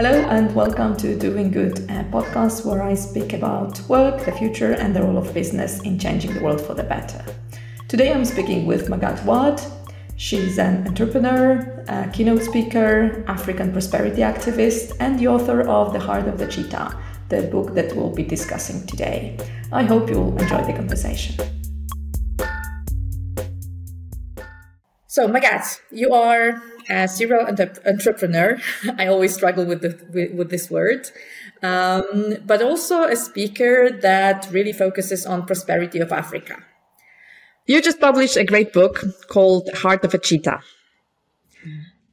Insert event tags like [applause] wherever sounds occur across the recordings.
Hello and welcome to Doing Good, a podcast where I speak about work, the future, and the role of business in changing the world for the better. Today I'm speaking with Magatte Wade. She's an entrepreneur, a keynote speaker, African prosperity activist, and the author of The Heart of the Cheetah, the book that we'll be discussing today. I hope you'll enjoy the conversation. So, Magatte, you are a serial entrepreneur. [laughs] I always struggle with, the, with, with this word, um, but also a speaker that really focuses on prosperity of Africa. You just published a great book called Heart of a Cheetah.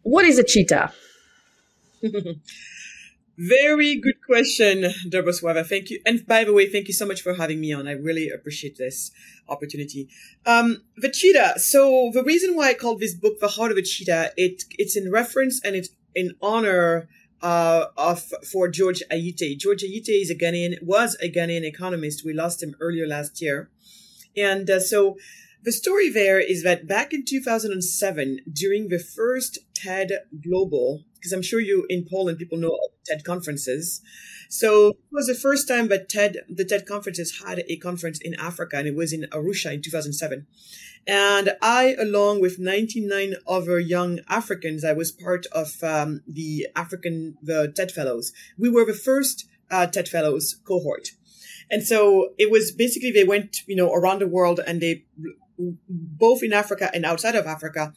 What is a cheetah? [laughs] Very good question, Dobrosława. Thank you. And by the way, thank you so much for having me on. I really appreciate this opportunity. Um, the cheetah. So the reason why I called this book The Heart of a Cheetah, it, it's in reference and it's in honor uh, of for George Ayittey. George Ayittey is a Ghanaian, was a Ghanaian economist. We lost him earlier last year. And uh, so the story there is that back in 2007, during the first TED Global, because I'm sure you in Poland people know TED conferences. So it was the first time that TED, the TED conferences had a conference in Africa, and it was in Arusha in 2007. And I, along with 99 other young Africans, I was part of um, the African, the TED Fellows. We were the first uh, TED Fellows cohort. And so it was basically they went, you know, around the world and they both in Africa and outside of Africa,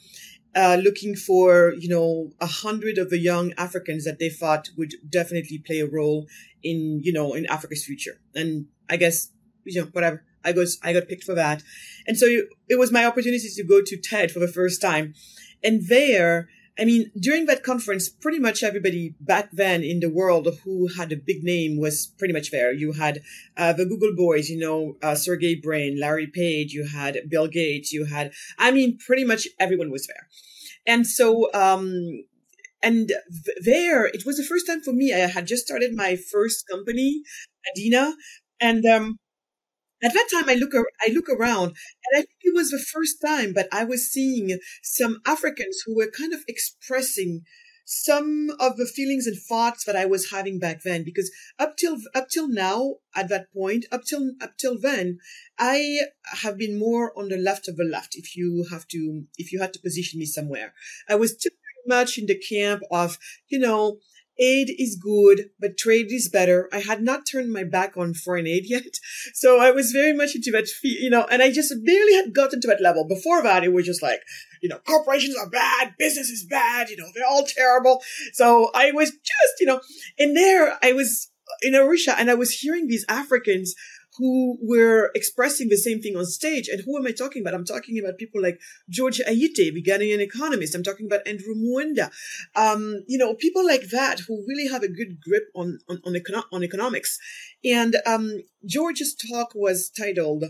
uh, looking for, you know, a hundred of the young Africans that they thought would definitely play a role in, you know, in Africa's future. And I guess, you know, whatever. I got, I got picked for that. And so it was my opportunity to go to TED for the first time. And there, I mean, during that conference, pretty much everybody back then in the world who had a big name was pretty much there. You had uh, the Google boys, you know, uh, Sergey Brin, Larry Page, you had Bill Gates, you had, I mean, pretty much everyone was there. And so, um, and there, it was the first time for me. I had just started my first company, Adina, and um, at that time, I look, I look around and I think it was the first time, but I was seeing some Africans who were kind of expressing some of the feelings and thoughts that I was having back then. Because up till, up till now, at that point, up till, up till then, I have been more on the left of the left. If you have to, if you had to position me somewhere, I was too much in the camp of, you know, aid is good, but trade is better. I had not turned my back on foreign aid [laughs] yet. So I was very much into that, you know, and I just barely had gotten to that level. Before that, it was just like, you know, corporations are bad, business is bad, you know, they're all terrible. So I was just, you know, in there, I was in Arusha and I was hearing these Africans who were expressing the same thing on stage. And who am I talking about? I'm talking about people like George Ayittey, the Ghanaian economist. I'm talking about Andrew Mwenda. Um, you know, people like that who really have a good grip on, on, on, econo- on economics. And um, George's talk was titled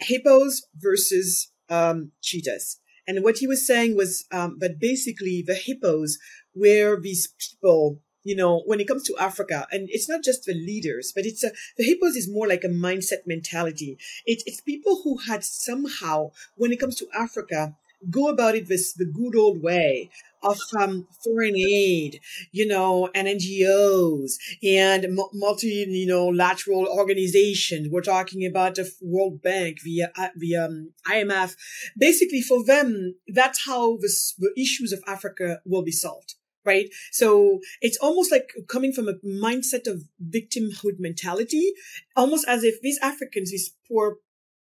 Hippos versus um, Cheetahs. And what he was saying was um, that basically the hippos were these people you know, when it comes to Africa, and it's not just the leaders, but it's a, the hippos is more like a mindset mentality. It, it's people who had somehow, when it comes to Africa, go about it this the good old way of um, foreign aid, you know, and NGOs and multi, you know, lateral organizations. We're talking about the World Bank, the, uh, the um, IMF. Basically, for them, that's how the, the issues of Africa will be solved right? So it's almost like coming from a mindset of victimhood mentality, almost as if these Africans, these poor,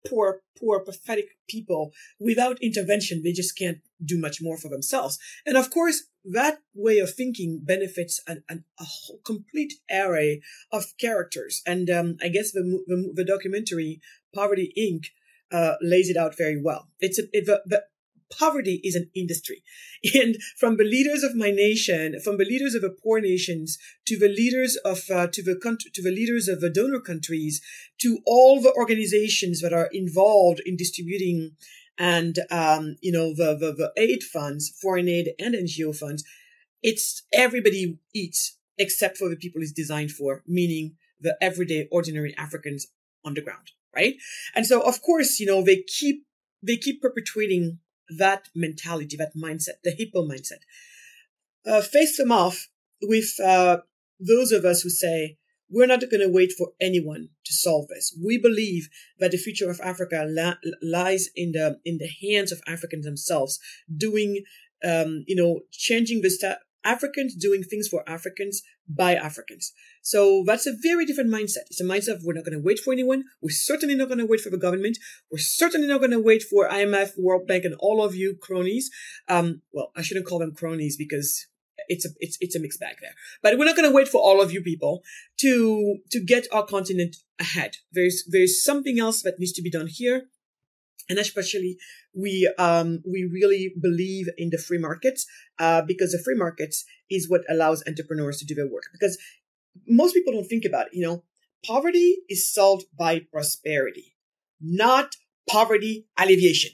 poor, poor, pathetic people, without intervention, they just can't do much more for themselves. And of course, that way of thinking benefits an, an, a whole complete array of characters. And um, I guess the, the, the documentary Poverty Inc. Uh, lays it out very well. It's a, it, the, the poverty is an industry. [laughs] And from the leaders of my nation, from the leaders of the poor nations to the leaders of, uh, to the country, to the leaders of the donor countries, to all the organizations that are involved in distributing and, um, you know, the, the, the aid funds, foreign aid and NGO funds, it's everybody eats except for the people it's designed for, meaning the everyday ordinary Africans on the ground, right? And so, of course, you know, they keep, they keep perpetuating that mentality, that mindset, the hippo mindset. Uh, face them off with uh, those of us who say, we're not going to wait for anyone to solve this. We believe that the future of Africa lies in the in the hands of Africans themselves, doing, um, you know, changing the sta- Africans doing things for Africans by Africans. So that's a very different mindset. It's a mindset of we're not going to wait for anyone. We're certainly not going to wait for the government. We're certainly not going to wait for IMF, World Bank, and all of you cronies. Um, well, I shouldn't call them cronies because it's a it's it's a mixed bag there. But we're not going to wait for all of you people to to get our continent ahead. There's there's something else that needs to be done here, and especially we um we really believe in the free markets uh, because the free markets is what allows entrepreneurs to do their work. Because most people don't think about it. You know, poverty is solved by prosperity, not poverty alleviation.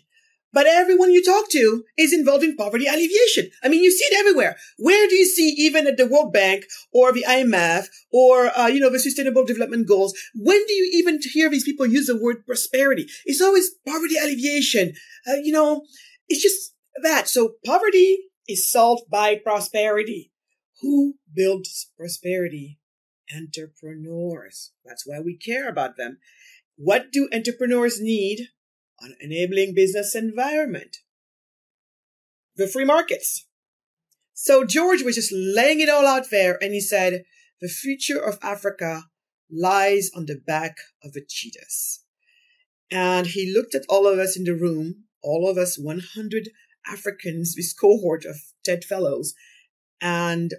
But everyone you talk to is involved in poverty alleviation. I mean, you see it everywhere. Where do you see, even at the World Bank or the IMF or, uh, you know, the Sustainable Development Goals, when do you even hear these people use the word prosperity? It's always poverty alleviation. Uh, you know, it's just that. So poverty is solved by prosperity. Who builds prosperity? Entrepreneurs. That's why we care about them. What do entrepreneurs need? On enabling business environment. The free markets. So George was just laying it all out there and he said, the future of Africa lies on the back of the cheetahs. And he looked at all of us in the room, all of us 100 Africans, this cohort of TED fellows. And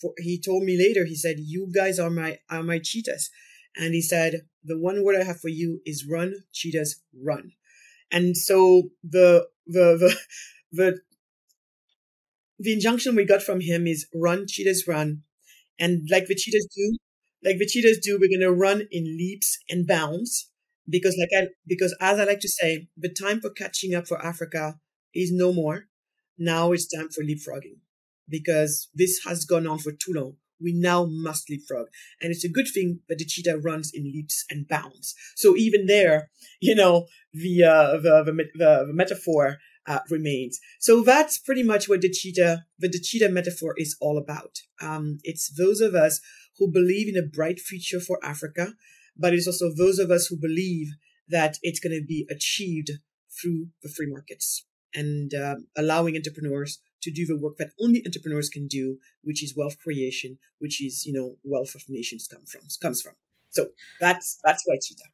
for, he told me later, he said, you guys are my, are my cheetahs. And he said, the one word I have for you is run, cheetahs, run. And so the, the, the, [laughs] the, the injunction we got from him is run, cheetahs, run. And like the cheetahs do, like the cheetahs do, we're going to run in leaps and bounds because like I, because as I like to say, the time for catching up for Africa is no more. Now it's time for leapfrogging because this has gone on for too long. We now must leapfrog. And it's a good thing that the cheetah runs in leaps and bounds. So even there, you know, the, uh, the, the, the, the metaphor uh, remains. So that's pretty much what the cheetah, the, the cheetah metaphor is all about. Um, it's those of us who believe in a bright future for Africa, but it's also those of us who believe that it's going to be achieved through the free markets and uh, allowing entrepreneurs to do the work that only entrepreneurs can do, which is wealth creation, which is you know wealth of nations come from comes from. So that's that's why cheetah.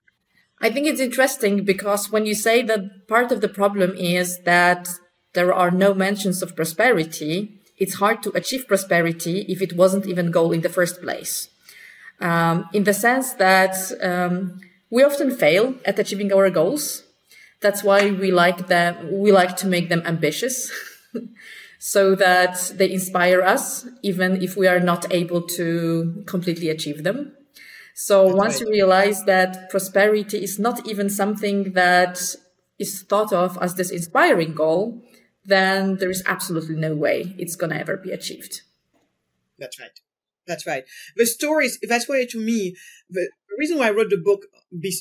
I think it's interesting because when you say that part of the problem is that there are no mentions of prosperity, it's hard to achieve prosperity if it wasn't even goal in the first place. Um, in the sense that um, we often fail at achieving our goals. That's why we like them. We like to make them ambitious. [laughs] so that they inspire us, even if we are not able to completely achieve them. So That's once right. you realize that prosperity is not even something that is thought of as this inspiring goal, then there is absolutely no way it's going to ever be achieved. That's right. That's right. The stories, that's why to me, the reason why I wrote the book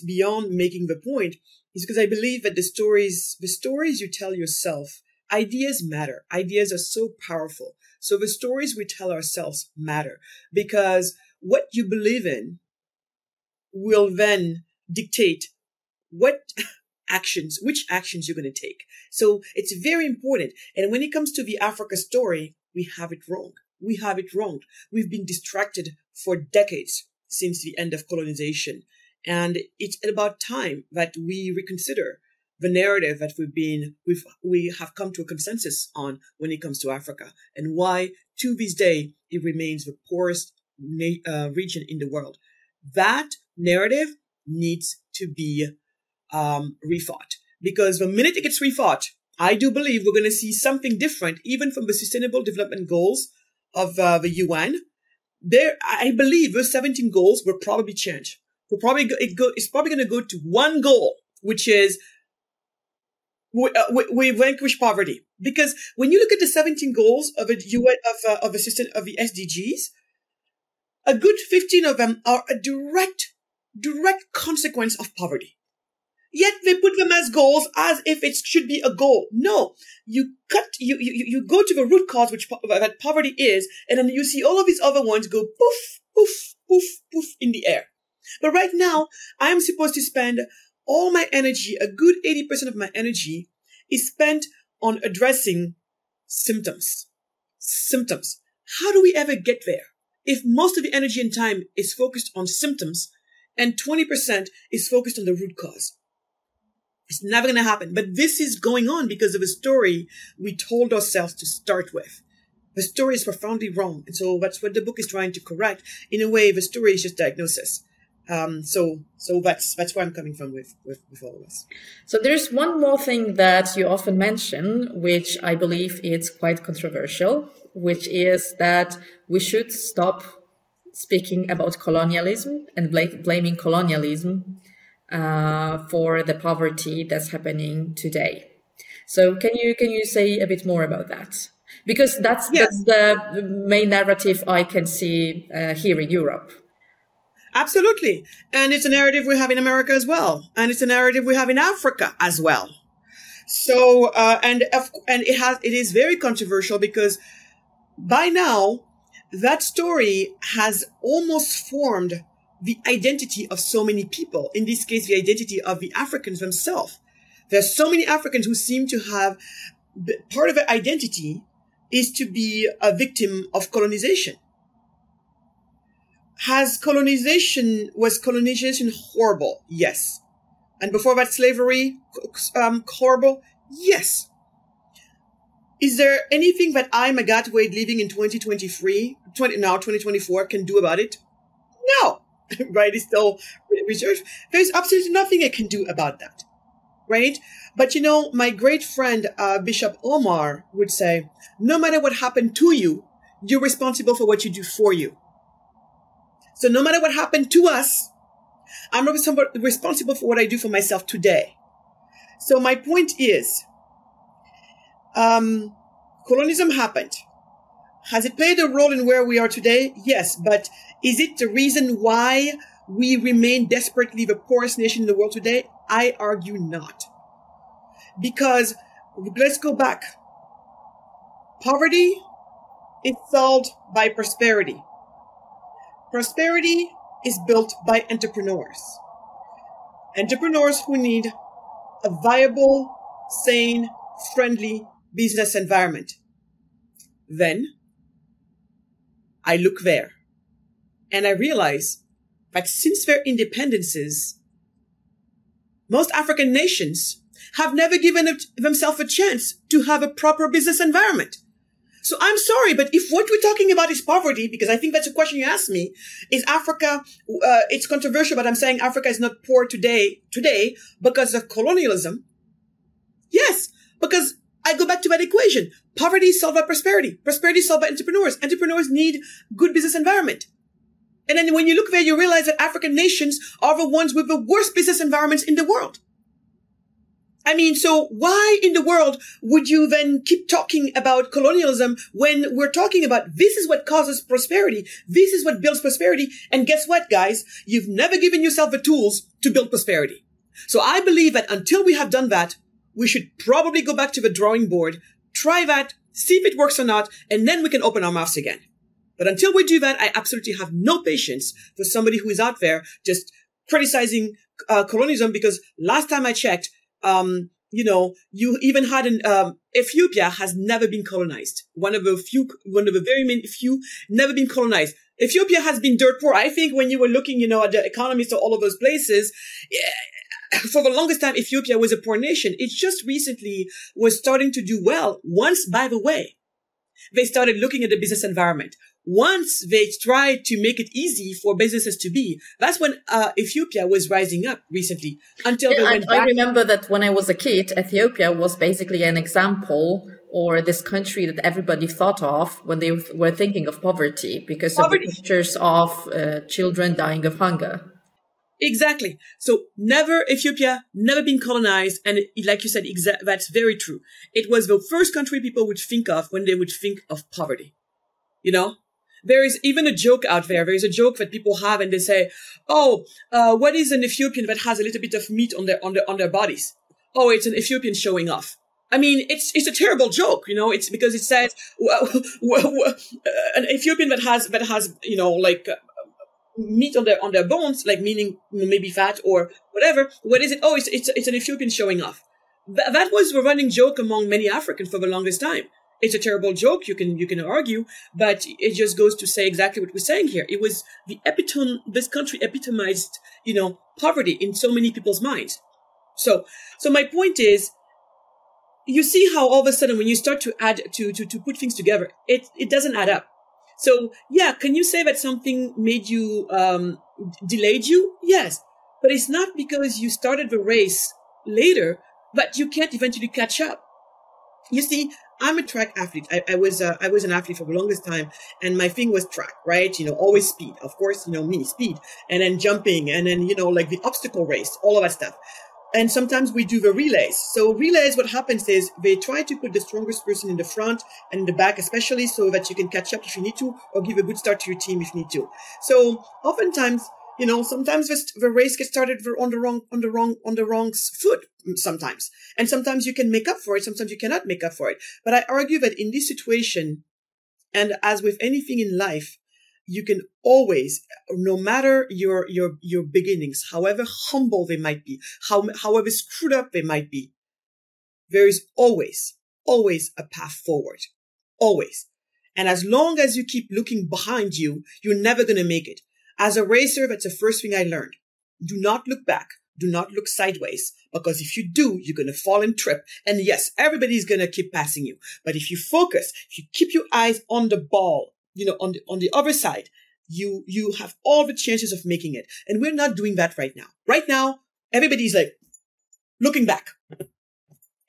beyond making the point is because I believe that the stories, the stories you tell yourself ideas matter. Ideas are so powerful. So the stories we tell ourselves matter because what you believe in will then dictate what [laughs] actions, which actions you're going to take. So it's very important. And when it comes to the Africa story, we have it wrong. We have it wrong. We've been distracted for decades since the end of colonization. And it's about time that we reconsider the narrative that we've been we've we have come to a consensus on when it comes to Africa and why to this day it remains the poorest uh, region in the world. That narrative needs to be um, refought because the minute it gets refought, I do believe we're going to see something different, even from the Sustainable Development Goals of uh, the UN. There, I believe those 17 goals will probably change. We'll probably go, it go, it's probably going to go to one goal, which is we, uh, we, we, vanquish poverty because when you look at the 17 goals of a UN of uh, of a system of the SDGs, a good 15 of them are a direct direct consequence of poverty. Yet they put them as goals as if it should be a goal. No, you cut you you, you go to the root cause which that poverty is, and then you see all of these other ones go poof poof, poof, poof in the air. But right now, I am supposed to spend all my energy, a good 80% of my energy is spent on addressing symptoms. Symptoms. How do we ever get there? If most of the energy and time is focused on symptoms and 20% is focused on the root cause. It's never going to happen. But this is going on because of a story we told ourselves to start with. The story is profoundly wrong. And so that's what the book is trying to correct. In a way, the story is just diagnosis. Um, so, so that's that's where I'm coming from with, with with all of this. So there's one more thing that you often mention, which I believe is quite controversial, which is that we should stop speaking about colonialism and bl- blaming colonialism uh, for the poverty that's happening today. So can you can you say a bit more about that? Because that's yes. that's the main narrative I can see uh, here in Europe. Absolutely. And it's a narrative we have in America as well. And it's a narrative we have in Africa as well. So, uh, and, and it has, it is very controversial because by now that story has almost formed the identity of so many people. In this case, the identity of the Africans themselves. There's so many Africans who seem to have part of their identity is to be a victim of colonization has colonization, was colonization horrible? Yes. And before that, slavery, um, horrible? Yes. Is there anything that I, Magatte Wade, living in 2023, 20, now 2024, can do about it? No. [laughs] right? It's still reserved. There's absolutely nothing I can do about that. Right? But you know, my great friend, uh, Bishop Omar would say, no matter what happened to you, you're responsible for what you do for you. So no matter what happened to us, I'm responsible for what I do for myself today. So my point is, um, colonialism happened. Has it played a role in where we are today? Yes, but is it the reason why we remain desperately the poorest nation in the world today? I argue not. Because let's go back. Poverty is solved by prosperity. Prosperity is built by entrepreneurs. Entrepreneurs who need a viable, sane, friendly business environment. Then I look there and I realize that since their independences, most African nations have never given themselves a chance to have a proper business environment. So I'm sorry, but if what we're talking about is poverty, because I think that's a question you asked me, is Africa, uh, it's controversial, but I'm saying Africa is not poor today, today because of colonialism. Yes, because I go back to that equation. Poverty is solved by prosperity. Prosperity is solved by entrepreneurs. Entrepreneurs need good business environment. And then when you look there, you realize that African nations are the ones with the worst business environments in the world. I mean, so why in the world would you then keep talking about colonialism when we're talking about this is what causes prosperity? This is what builds prosperity. And guess what, guys? You've never given yourself the tools to build prosperity. So I believe that until we have done that, we should probably go back to the drawing board, try that, see if it works or not, and then we can open our mouths again. But until we do that, I absolutely have no patience for somebody who is out there just criticizing uh, colonialism because last time I checked, um, you know, you even had an, um, Ethiopia has never been colonized. One of the few, one of the very many few never been colonized. Ethiopia has been dirt poor. I think when you were looking, you know, at the economies of all of those places, for the longest time, Ethiopia was a poor nation. It just recently was starting to do well. Once, by the way, they started looking at the business environment once they tried to make it easy for businesses to be, that's when uh, Ethiopia was rising up recently. Until yeah, I, I remember that when I was a kid, Ethiopia was basically an example or this country that everybody thought of when they were thinking of poverty because poverty. of the pictures of uh, children dying of hunger. Exactly. So never Ethiopia, never been colonized. And like you said, exa- that's very true. It was the first country people would think of when they would think of poverty. You know, there is even a joke out there. There is a joke that people have and they say, Oh, uh, what is an Ethiopian that has a little bit of meat on their, on their, on their bodies? Oh, it's an Ethiopian showing off. I mean, it's, it's a terrible joke, you know, it's because it says, well, [laughs] well, uh, an Ethiopian that has, that has, you know, like, meat on their on their bones, like meaning maybe fat or whatever. What is it? Oh, it's it's it's an Ethiopian showing off. Th- that was a running joke among many Africans for the longest time. It's a terrible joke. You can you can argue, but it just goes to say exactly what we're saying here. It was the epitome. This country epitomized, you know, poverty in so many people's minds. So so my point is, you see how all of a sudden when you start to add to to to put things together, it it doesn't add up. So yeah, can you say that something made you um, delayed you? Yes, but it's not because you started the race later, but you can't eventually catch up. You see, I'm a track athlete. I, I was uh, I was an athlete for the longest time, and my thing was track, right? You know, always speed. Of course, you know me, speed, and then jumping, and then you know like the obstacle race, all of that stuff. And sometimes we do the relays. So relays, what happens is they try to put the strongest person in the front and the back, especially so that you can catch up if you need to, or give a good start to your team if you need to. So oftentimes you know, sometimes the, the race gets started on the wrong, on the wrong, on the wrong foot sometimes. And sometimes you can make up for it. Sometimes you cannot make up for it. But I argue that in this situation, and as with anything in life, you can always, no matter your, your, your beginnings, however humble they might be, how, however screwed up they might be, there is always, always a path forward. Always. And as long as you keep looking behind you, you're never going to make it. As a racer, that's the first thing I learned. Do not look back. Do not look sideways because if you do, you're going to fall and trip. And yes, everybody's going to keep passing you. But if you focus, if you keep your eyes on the ball, you know, on the, on the other side, you, you have all the chances of making it. And we're not doing that right now. Right now, everybody's like looking back.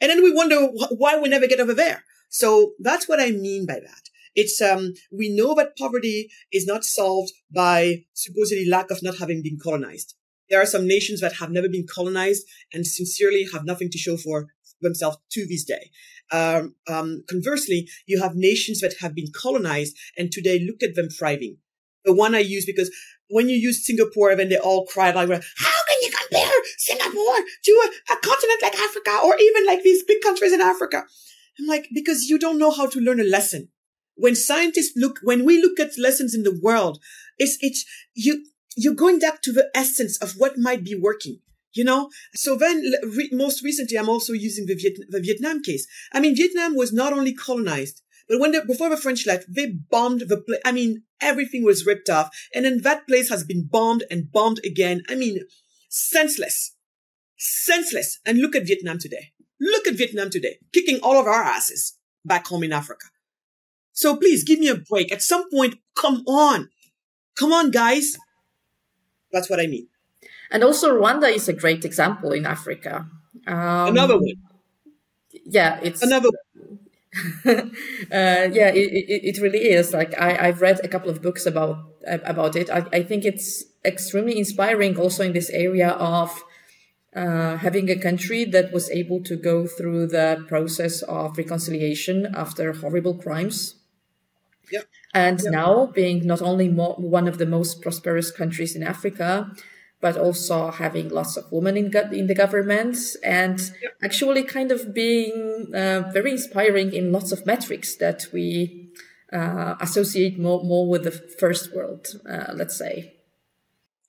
And then we wonder why we never get over there. So that's what I mean by that. It's um we know that poverty is not solved by supposedly lack of not having been colonized. There are some nations that have never been colonized and sincerely have nothing to show for themselves to this day. Um, um, conversely, you have nations that have been colonized and today look at them thriving. The one I use because when you use Singapore, then they all cry like, how can you compare Singapore to a, a continent like Africa or even like these big countries in Africa? I'm like, because you don't know how to learn a lesson when scientists look, when we look at lessons in the world, it's, it's, you, you're going back to the essence of what might be working. You know, so then re- most recently, I'm also using the, Viet- the Vietnam case. I mean, Vietnam was not only colonized, but when the, before the French left, they bombed the place. I mean, everything was ripped off. And then that place has been bombed and bombed again. I mean, senseless, senseless. And look at Vietnam today. Look at Vietnam today, kicking all of our asses back home in Africa. So please give me a break. At some point, come on. Come on, guys. That's what I mean. And also, Rwanda is a great example in Africa. Um, Another one. Yeah, it's another. [laughs] uh, yeah, it, it, it, really is. Like I, I've read a couple of books about about it. I, I think it's extremely inspiring, also in this area of uh, having a country that was able to go through the process of reconciliation after horrible crimes Yep. And yep. now being not only more, one of the most prosperous countries in Africa, but also having lots of women in, go- in the government and yep. actually kind of being uh, very inspiring in lots of metrics that we uh, associate more, more with the first world, uh, let's say.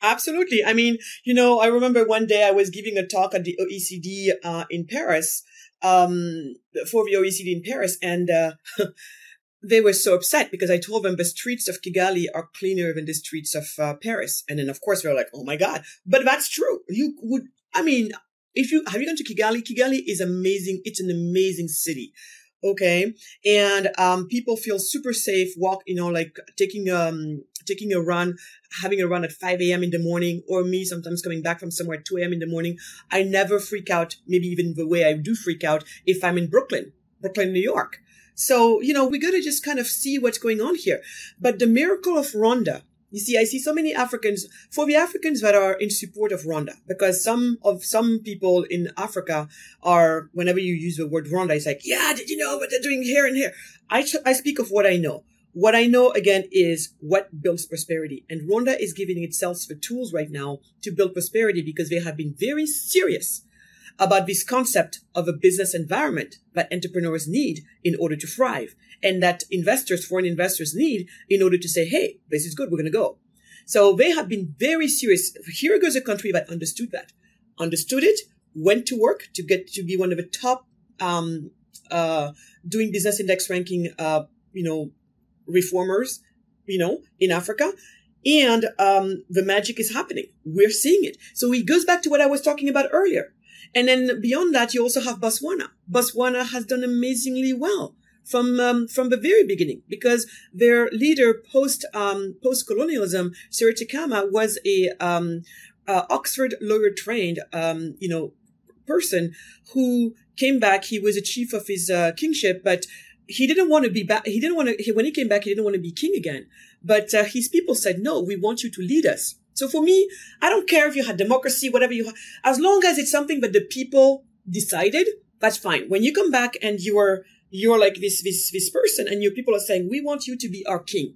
Absolutely. I mean, you know, I remember one day I was giving a talk at the OECD uh, in Paris, um, for the OECD in Paris, and uh, [laughs] they were so upset because I told them the streets of Kigali are cleaner than the streets of uh, Paris. And then of course they were like, oh my God, but that's true. You would, I mean, if you, have you gone to Kigali? Kigali is amazing. It's an amazing city. Okay. And, um, people feel super safe walk, you know, like taking, um, taking a run, having a run at 5 a.m. in the morning, or me sometimes coming back from somewhere at 2 a.m. in the morning. I never freak out, maybe even the way I do freak out if I'm in Brooklyn, Brooklyn, New York. So, you know, we got to just kind of see what's going on here. But the miracle of Rwanda, you see, I see so many Africans, for the Africans that are in support of Rwanda, because some of some people in Africa are, whenever you use the word Rwanda, it's like, yeah, did you know what they're doing here and here? I, I speak of what I know. What I know again is what builds prosperity. And Rwanda is giving itself the tools right now to build prosperity because they have been very serious about this concept of a business environment that entrepreneurs need in order to thrive and that investors, foreign investors need in order to say, Hey, this is good. We're going to go. So they have been very serious. Here goes a country that understood that, understood it, went to work to get to be one of the top um, uh, doing business index ranking, uh, you know, reformers, you know, in Africa. And um, the magic is happening. We're seeing it. So it goes back to what I was talking about earlier. And then beyond that, you also have Botswana. Botswana has done amazingly well from um, from the very beginning because their leader post um, post colonialism, Seretse Khama, was a um, uh, Oxford lawyer trained um, you know person who came back. He was a chief of his uh, kingship, but he didn't want to be back. He didn't want to. When he came back, he didn't want to be king again. But uh, his people said, "No, we want you to lead us." So for me, I don't care if you had democracy, whatever you have, as long as it's something that the people decided. That's fine. When you come back and you are you're like this this this person, and your people are saying, "We want you to be our king."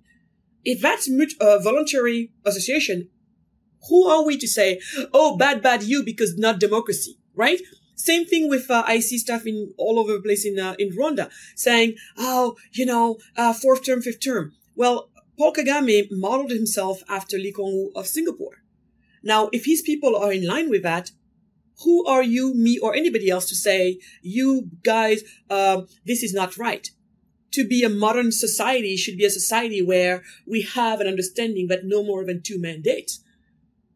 If that's a voluntary association, who are we to say, "Oh, bad, bad, you," because not democracy, right? Same thing with uh, I see stuff in all over the place in uh, in Rwanda saying, "Oh, you know, uh, fourth term, fifth term." Well, Paul Kagame modeled himself after Lee Kuan Yew of Singapore. Now, if his people are in line with that, who are you, me, or anybody else to say, you guys, uh, this is not right? To be a modern society should be a society where we have an understanding that no more than two mandates.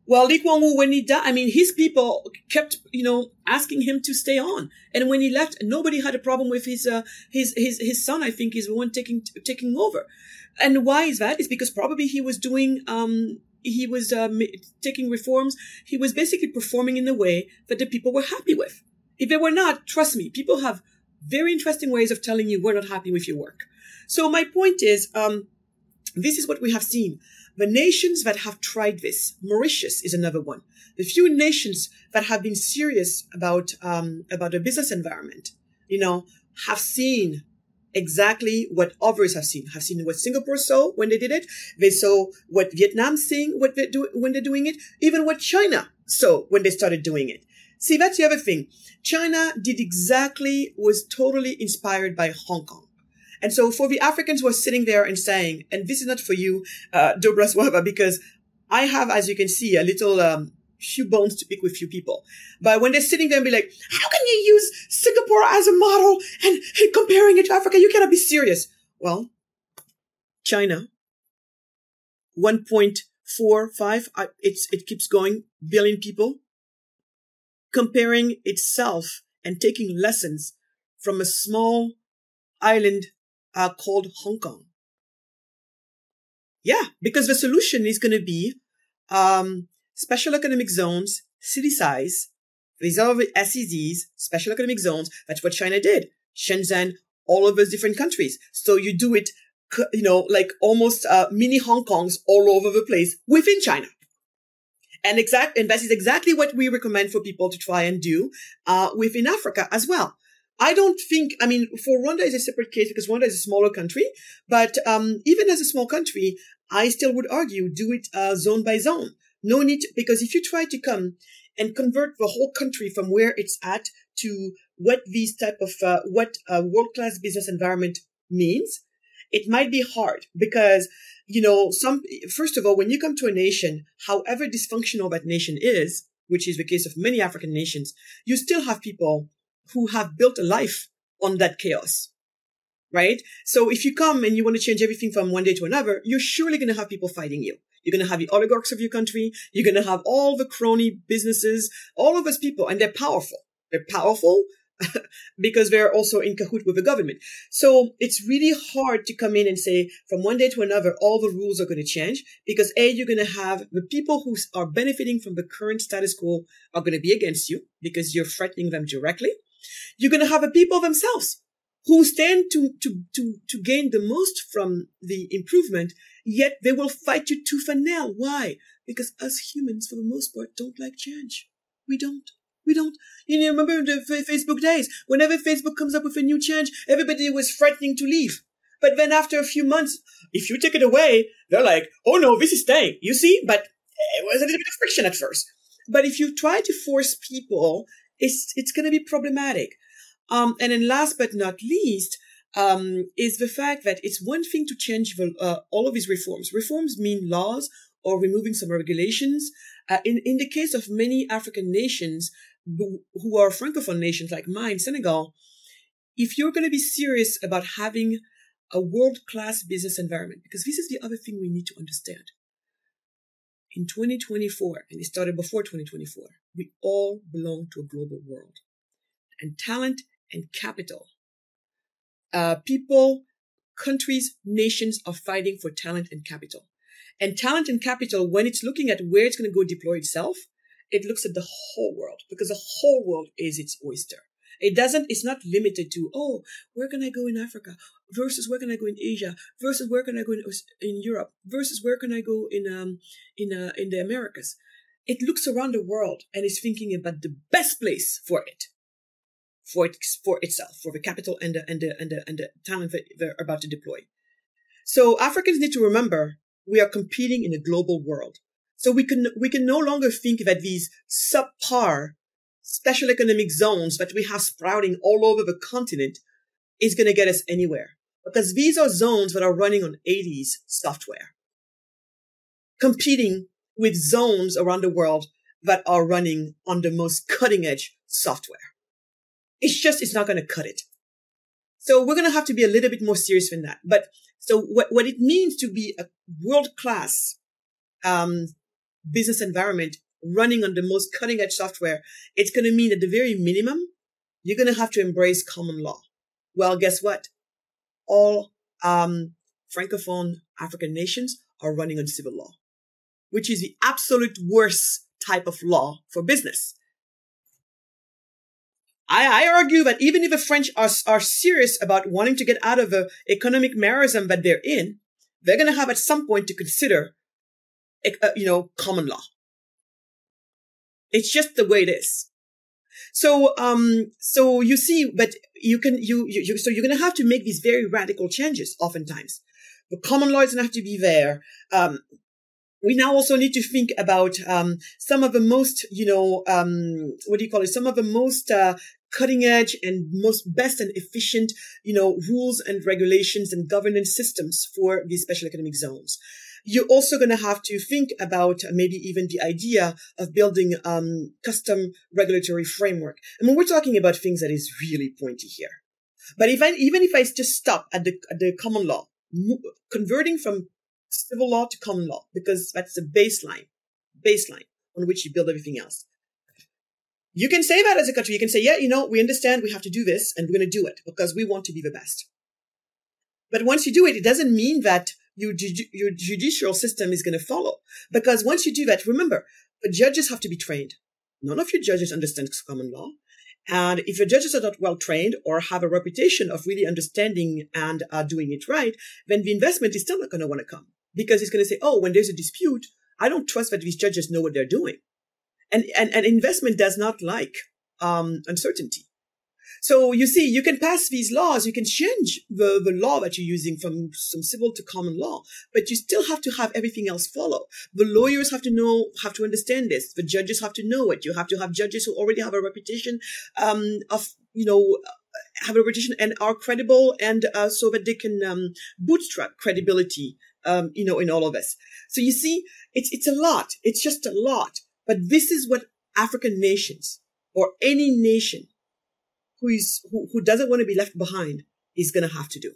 Well, Lee Kuan Yew, when he died, I mean, his people kept, you know, asking him to stay on. And when he left, nobody had a problem with his, uh, his, his, his son, I think, is the one taking, taking over. And why is that? Is because probably he was doing, um, he was uh, taking reforms. He was basically performing in a way that the people were happy with. If they were not, trust me, people have very interesting ways of telling you we're not happy with your work. So my point is, um, this is what we have seen. The nations that have tried this, Mauritius is another one. The few nations that have been serious about um, about the business environment, you know, have seen exactly what others have seen. Have seen what Singapore saw when they did it. They saw what Vietnam seeing what they do when they're doing it. Even what China saw when they started doing it. See, that's the other thing. China did exactly was totally inspired by Hong Kong. And so for the Africans who are sitting there and saying, and this is not for you, uh, Dobrosława, because I have, as you can see, a little, um, few bones to pick with few people. But when they're sitting there and be like, how can you use Singapore as a model and, and comparing it to Africa? You cannot be serious. Well, China, 1.45, it's, it keeps going, billion people, comparing itself and taking lessons from a small island uh, called Hong Kong. Yeah, because the solution is going to be um, special economic zones, city size. These are the SEZs, special economic zones. That's what China did. Shenzhen, all of those different countries. So you do it, you know, like almost uh, mini Hong Kongs all over the place within China. And exact, and that is exactly what we recommend for people to try and do uh, within Africa as well. I don't think, I mean, for Rwanda is a separate case because Rwanda is a smaller country, but um, even as a small country, I still would argue do it uh, zone by zone. No need, to, because if you try to come and convert the whole country from where it's at to what these type of, uh, what a world-class business environment means, it might be hard because, you know, some, first of all, when you come to a nation, however dysfunctional that nation is, which is the case of many African nations, you still have people who have built a life on that chaos. Right? So if you come and you want to change everything from one day to another, you're surely going to have people fighting you. You're going to have the oligarchs of your country. You're going to have all the crony businesses, all of those people, and they're powerful. They're powerful [laughs] because they're also in cahoot with the government. So it's really hard to come in and say from one day to another, all the rules are going to change because A, you're going to have the people who are benefiting from the current status quo are going to be against you because you're threatening them directly. You're going to have a people themselves who stand to, to, to, to gain the most from the improvement, yet they will fight you tooth and nail. Why? Because us humans, for the most part, don't like change. We don't. We don't. You know, remember the Facebook days? Whenever Facebook comes up with a new change, everybody was threatening to leave. But then after a few months, if you take it away, they're like, oh no, this is staying. You see? But eh, it was a little bit of friction at first. But if you try to force people it's it's going to be problematic. Um, and then last but not least, um, is the fact that it's one thing to change the, uh, all of these reforms. Reforms mean laws or removing some regulations. Uh, in, in the case of many African nations who are Francophone nations like mine, Senegal, if you're going to be serious about having a world class business environment, because this is the other thing we need to understand. In 2024, and it started before 2024, we all belong to a global world. And talent and capital, uh, people, countries, nations are fighting for talent and capital. And talent and capital, when it's looking at where it's going to go deploy itself, it looks at the whole world because the whole world is its oyster. It doesn't, it's not limited to, oh, where can I go in Africa versus where can I go in Asia versus where can I go in, in Europe versus where can I go in, um, in, uh, in the Americas. It looks around the world and is thinking about the best place for it, for it, for itself, for the capital and the, and the, and the, and the talent that they're about to deploy. So Africans need to remember we are competing in a global world. So we can, we can no longer think that these subpar special economic zones that we have sprouting all over the continent is going to get us anywhere because these are zones that are running on 80s software, competing with zones around the world that are running on the most cutting edge software. It's just, it's not going to cut it. So we're going to have to be a little bit more serious than that. But so what, what it means to be a world class, um, business environment running on the most cutting edge software, it's going to mean at the very minimum, you're going to have to embrace common law. Well, guess what? All um, Francophone African nations are running on civil law, which is the absolute worst type of law for business. I, I argue that even if the French are, are serious about wanting to get out of the economic marism that they're in, they're going to have at some point to consider, uh, you know, common law. It's just the way it is. So, um, so you see, but you can, you, you, so you're going to have to make these very radical changes oftentimes. The common law to have to be there. Um, we now also need to think about um, some of the most, you know, um, what do you call it? Some of the most uh, cutting edge and most best and efficient, you know, rules and regulations and governance systems for these special economic zones you're also going to have to think about maybe even the idea of building um, custom regulatory framework. I mean, we're talking about things that is really pointy here. But if I, even if I just stop at the, at the common law, converting from civil law to common law, because that's the baseline, baseline on which you build everything else. You can say that as a country. You can say, yeah, you know, we understand we have to do this and we're going to do it because we want to be the best. But once you do it, it doesn't mean that your, your judicial system is going to follow. Because once you do that, remember, judges have to be trained. None of your judges understand common law. And if your judges are not well trained or have a reputation of really understanding and uh, doing it right, then the investment is still not going to want to come because it's going to say, oh, when there's a dispute, I don't trust that these judges know what they're doing. And, and, and investment does not like um, uncertainty. So you see, you can pass these laws, you can change the, the law that you're using from some civil to common law, but you still have to have everything else follow. The lawyers have to know, have to understand this. The judges have to know it. You have to have judges who already have a reputation, um, of, you know, have a reputation and are credible and, uh, so that they can, um, bootstrap credibility, um, you know, in all of this. So you see, it's, it's a lot. It's just a lot. But this is what African nations or any nation who is who, who doesn't want to be left behind is going to have to do.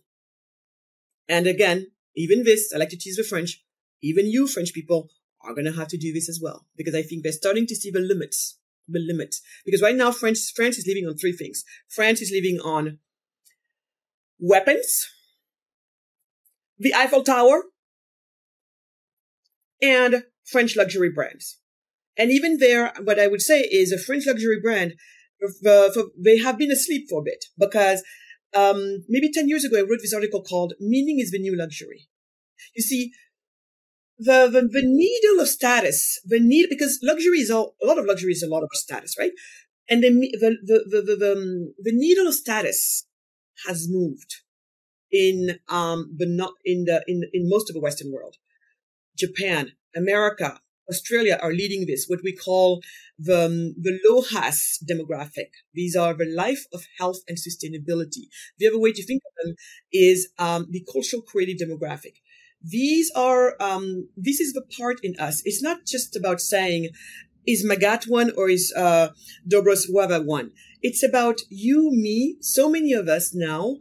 And again, even this, I like to tease the French, even you French people are going to have to do this as well because I think they're starting to see the limits, the limits. Because right now, France, France is living on three things. France is living on weapons, the Eiffel Tower, and French luxury brands. And even there, what I would say is a French luxury brand for, they have been asleep for a bit because um, maybe 10 years ago, I wrote this article called Meaning is the New Luxury. You see, the, the, the needle of status, the need, because luxury is all, a lot of luxury is a lot of status, right? And the, the, the, the, the, um, the needle of status has moved in, um, but not in the, in, in most of the Western world. Japan, America, Australia are leading this, what we call the, um, the LOHAS demographic. These are the life of health and sustainability. The other way to think of them is um, the cultural creative demographic. These are, um, this is the part in us. It's not just about saying, is Magatte one or is, uh, Dobrosława one? It's about you, me, so many of us now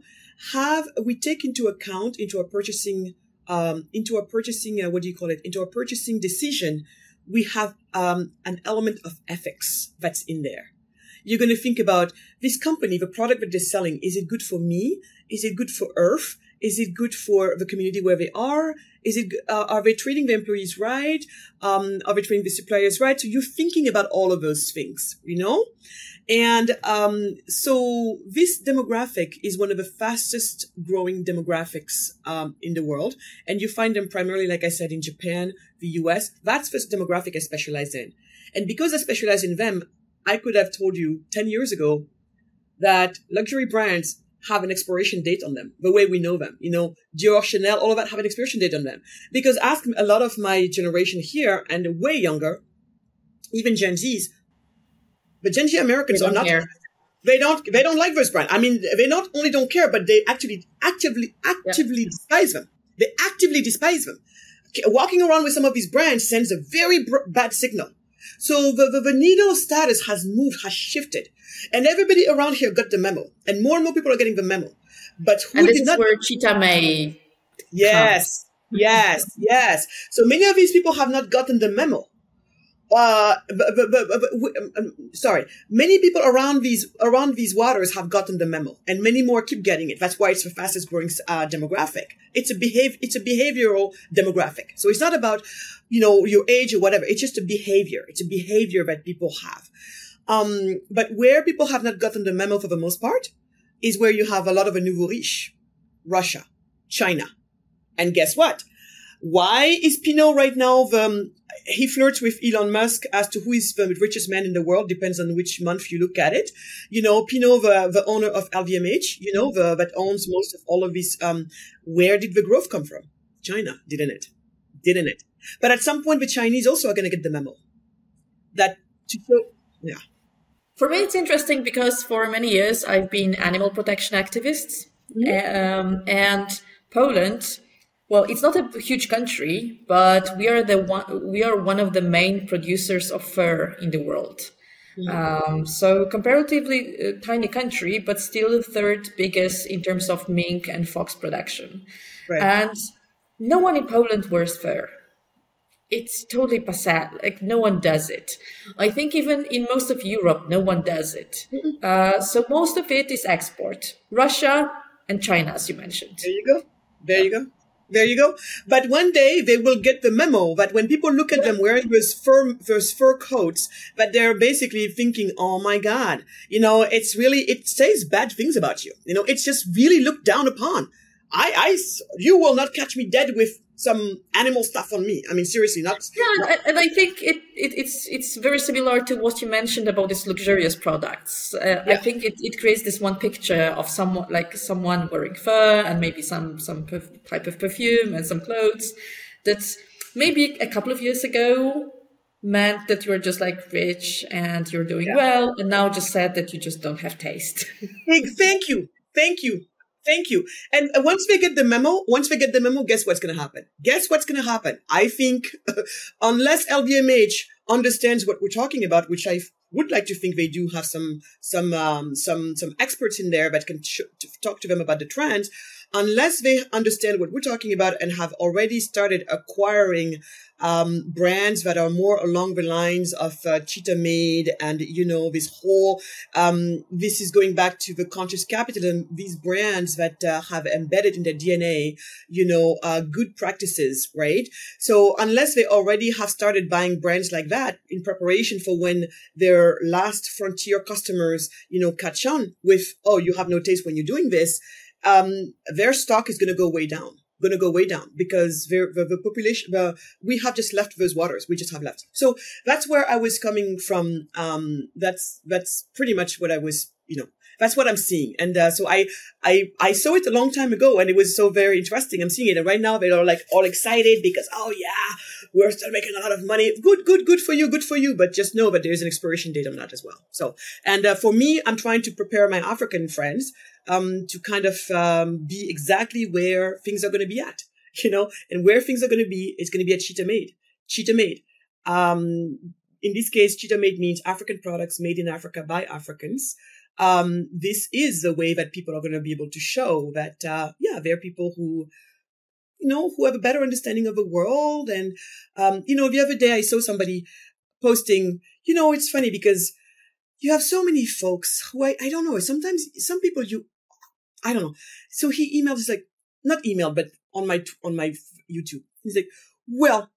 have, we take into account into our purchasing, um, into a purchasing, uh, what do you call it? Into a purchasing decision, we have, um, an element of ethics that's in there. You're going to think about this company, the product that they're selling. Is it good for me? Is it good for Earth? Is it good for the community where they are? Is it, uh, are they treating the employees right? Um, are they treating the suppliers right? So you're thinking about all of those things, you know? And, um, so this demographic is one of the fastest growing demographics, um, in the world. And you find them primarily, like I said, in Japan, the US. That's the demographic I specialize in. And because I specialize in them, I could have told you 10 years ago that luxury brands have an expiration date on them, the way we know them. You know, Dior, Chanel, all of that have an expiration date on them. Because ask a lot of my generation here and way younger, even Gen Zs, but Gen Z Americans are not. Care. They don't. They don't like those brands. I mean, they not only don't care, but they actually actively actively despise them. They actively despise them. Walking around with some of these brands sends a very br- bad signal. So the, the, the needle status has moved, has shifted. And everybody around here got the memo. And more and more people are getting the memo. But who and this did is not- where Cheetah Made. Yes, yes, yes. So many of these people have not gotten the memo. Uh, but, but, but, but um, um, sorry, many people around these around these waters have gotten the memo, and many more keep getting it. That's why it's the fastest growing uh, demographic. It's a behave, it's a behavioral demographic. So it's not about, you know, your age or whatever. It's just a behavior. It's a behavior that people have. Um, but where people have not gotten the memo for the most part is where you have a lot of a nouveau riche, Russia, China, and guess what? Why is Pinault right now the, um, he flirts with Elon Musk as to who is the richest man in the world, depends on which month you look at it. You know, Pinault, the, the owner of LVMH, you know, the, that owns most of all of these, um, where did the growth come from? China, didn't it? Didn't it? But at some point, the Chinese also are going to get the memo that to show, yeah. For me, it's interesting because for many years I've been animal protection activist, um, and Poland. Well, it's not a huge country, but we are the one. We are one of the main producers of fur in the world. Um, so comparatively uh, tiny country, but still the third biggest in terms of mink and fox production. Right. And no one in Poland wears fur it's totally passé. Like no one does it. I think even in most of Europe, no one does it. Uh, so most of it is export. Russia and China, as you mentioned. There you go. There you go. There you go. But one day they will get the memo that when people look at them wearing those fur, those fur coats, that they're basically thinking, "Oh my God, you know, it's really it says bad things about you. You know, it's just really looked down upon. I, I, you will not catch me dead with some animal stuff on me. I mean, seriously, not. Yeah, and, and I think it, it, it's it's very similar to what you mentioned about these luxurious products. Uh, Yeah. I think it, it creates this one picture of someone like someone wearing fur and maybe some some perf- type of perfume and some clothes that maybe a couple of years ago meant that you're just like rich and you're doing Yeah. well, and now just said that you just don't have taste. [laughs] Hey, thank you, thank you, thank you. And uh, once we get the memo, once we get the memo, guess what's going to happen? Guess what's going to happen? I think, [laughs] unless LVMH understands what we're talking about, which I would like to think they do have some some um, some some experts in there that can talk to them about the trends. Unless they understand what we're talking about and have already started acquiring um, brands that are more along the lines of uh, Cheetah Made and you know this whole um, this is going back to the conscious capitalism. These brands that uh, have embedded in their DNA, you know, uh, good practices, right? So unless they already have started buying brands like that in preparation for when their last frontier customers, you know, catch on with, oh, you have no taste when you're doing this, um, their stock is going to go way down. Going to go way down because the, the, population, we have just left those waters. We just have left. So that's where I was coming from. Um, that's that's pretty much what I was, you know, that's what I'm seeing. And uh, so I I I saw it a long time ago, and it was so very interesting. I'm seeing it, and right now they are like all excited because oh yeah, we're still making a lot of money. Good, good, good for you, good for you. But just know that there's an expiration date on that as well. So and uh, for me, I'm trying to prepare my African friends um, to kind of um, be exactly where things are going to be at. [laughs] you know, and where things are going to be, it's going to be at Cheetah Made. Cheetah Made. Um, in this case, Cheetah Made means African products made in Africa by Africans. Um, this is the way that people are going to be able to show that, uh, yeah, there are people who, you know, who have a better understanding of the world. And, um, you know, the other day I saw somebody posting, you know, it's funny because you have so many folks who I, I don't know, sometimes some people you, I don't know. So he emailed, he's like, not emailed, but on my, on my YouTube. He's like, well,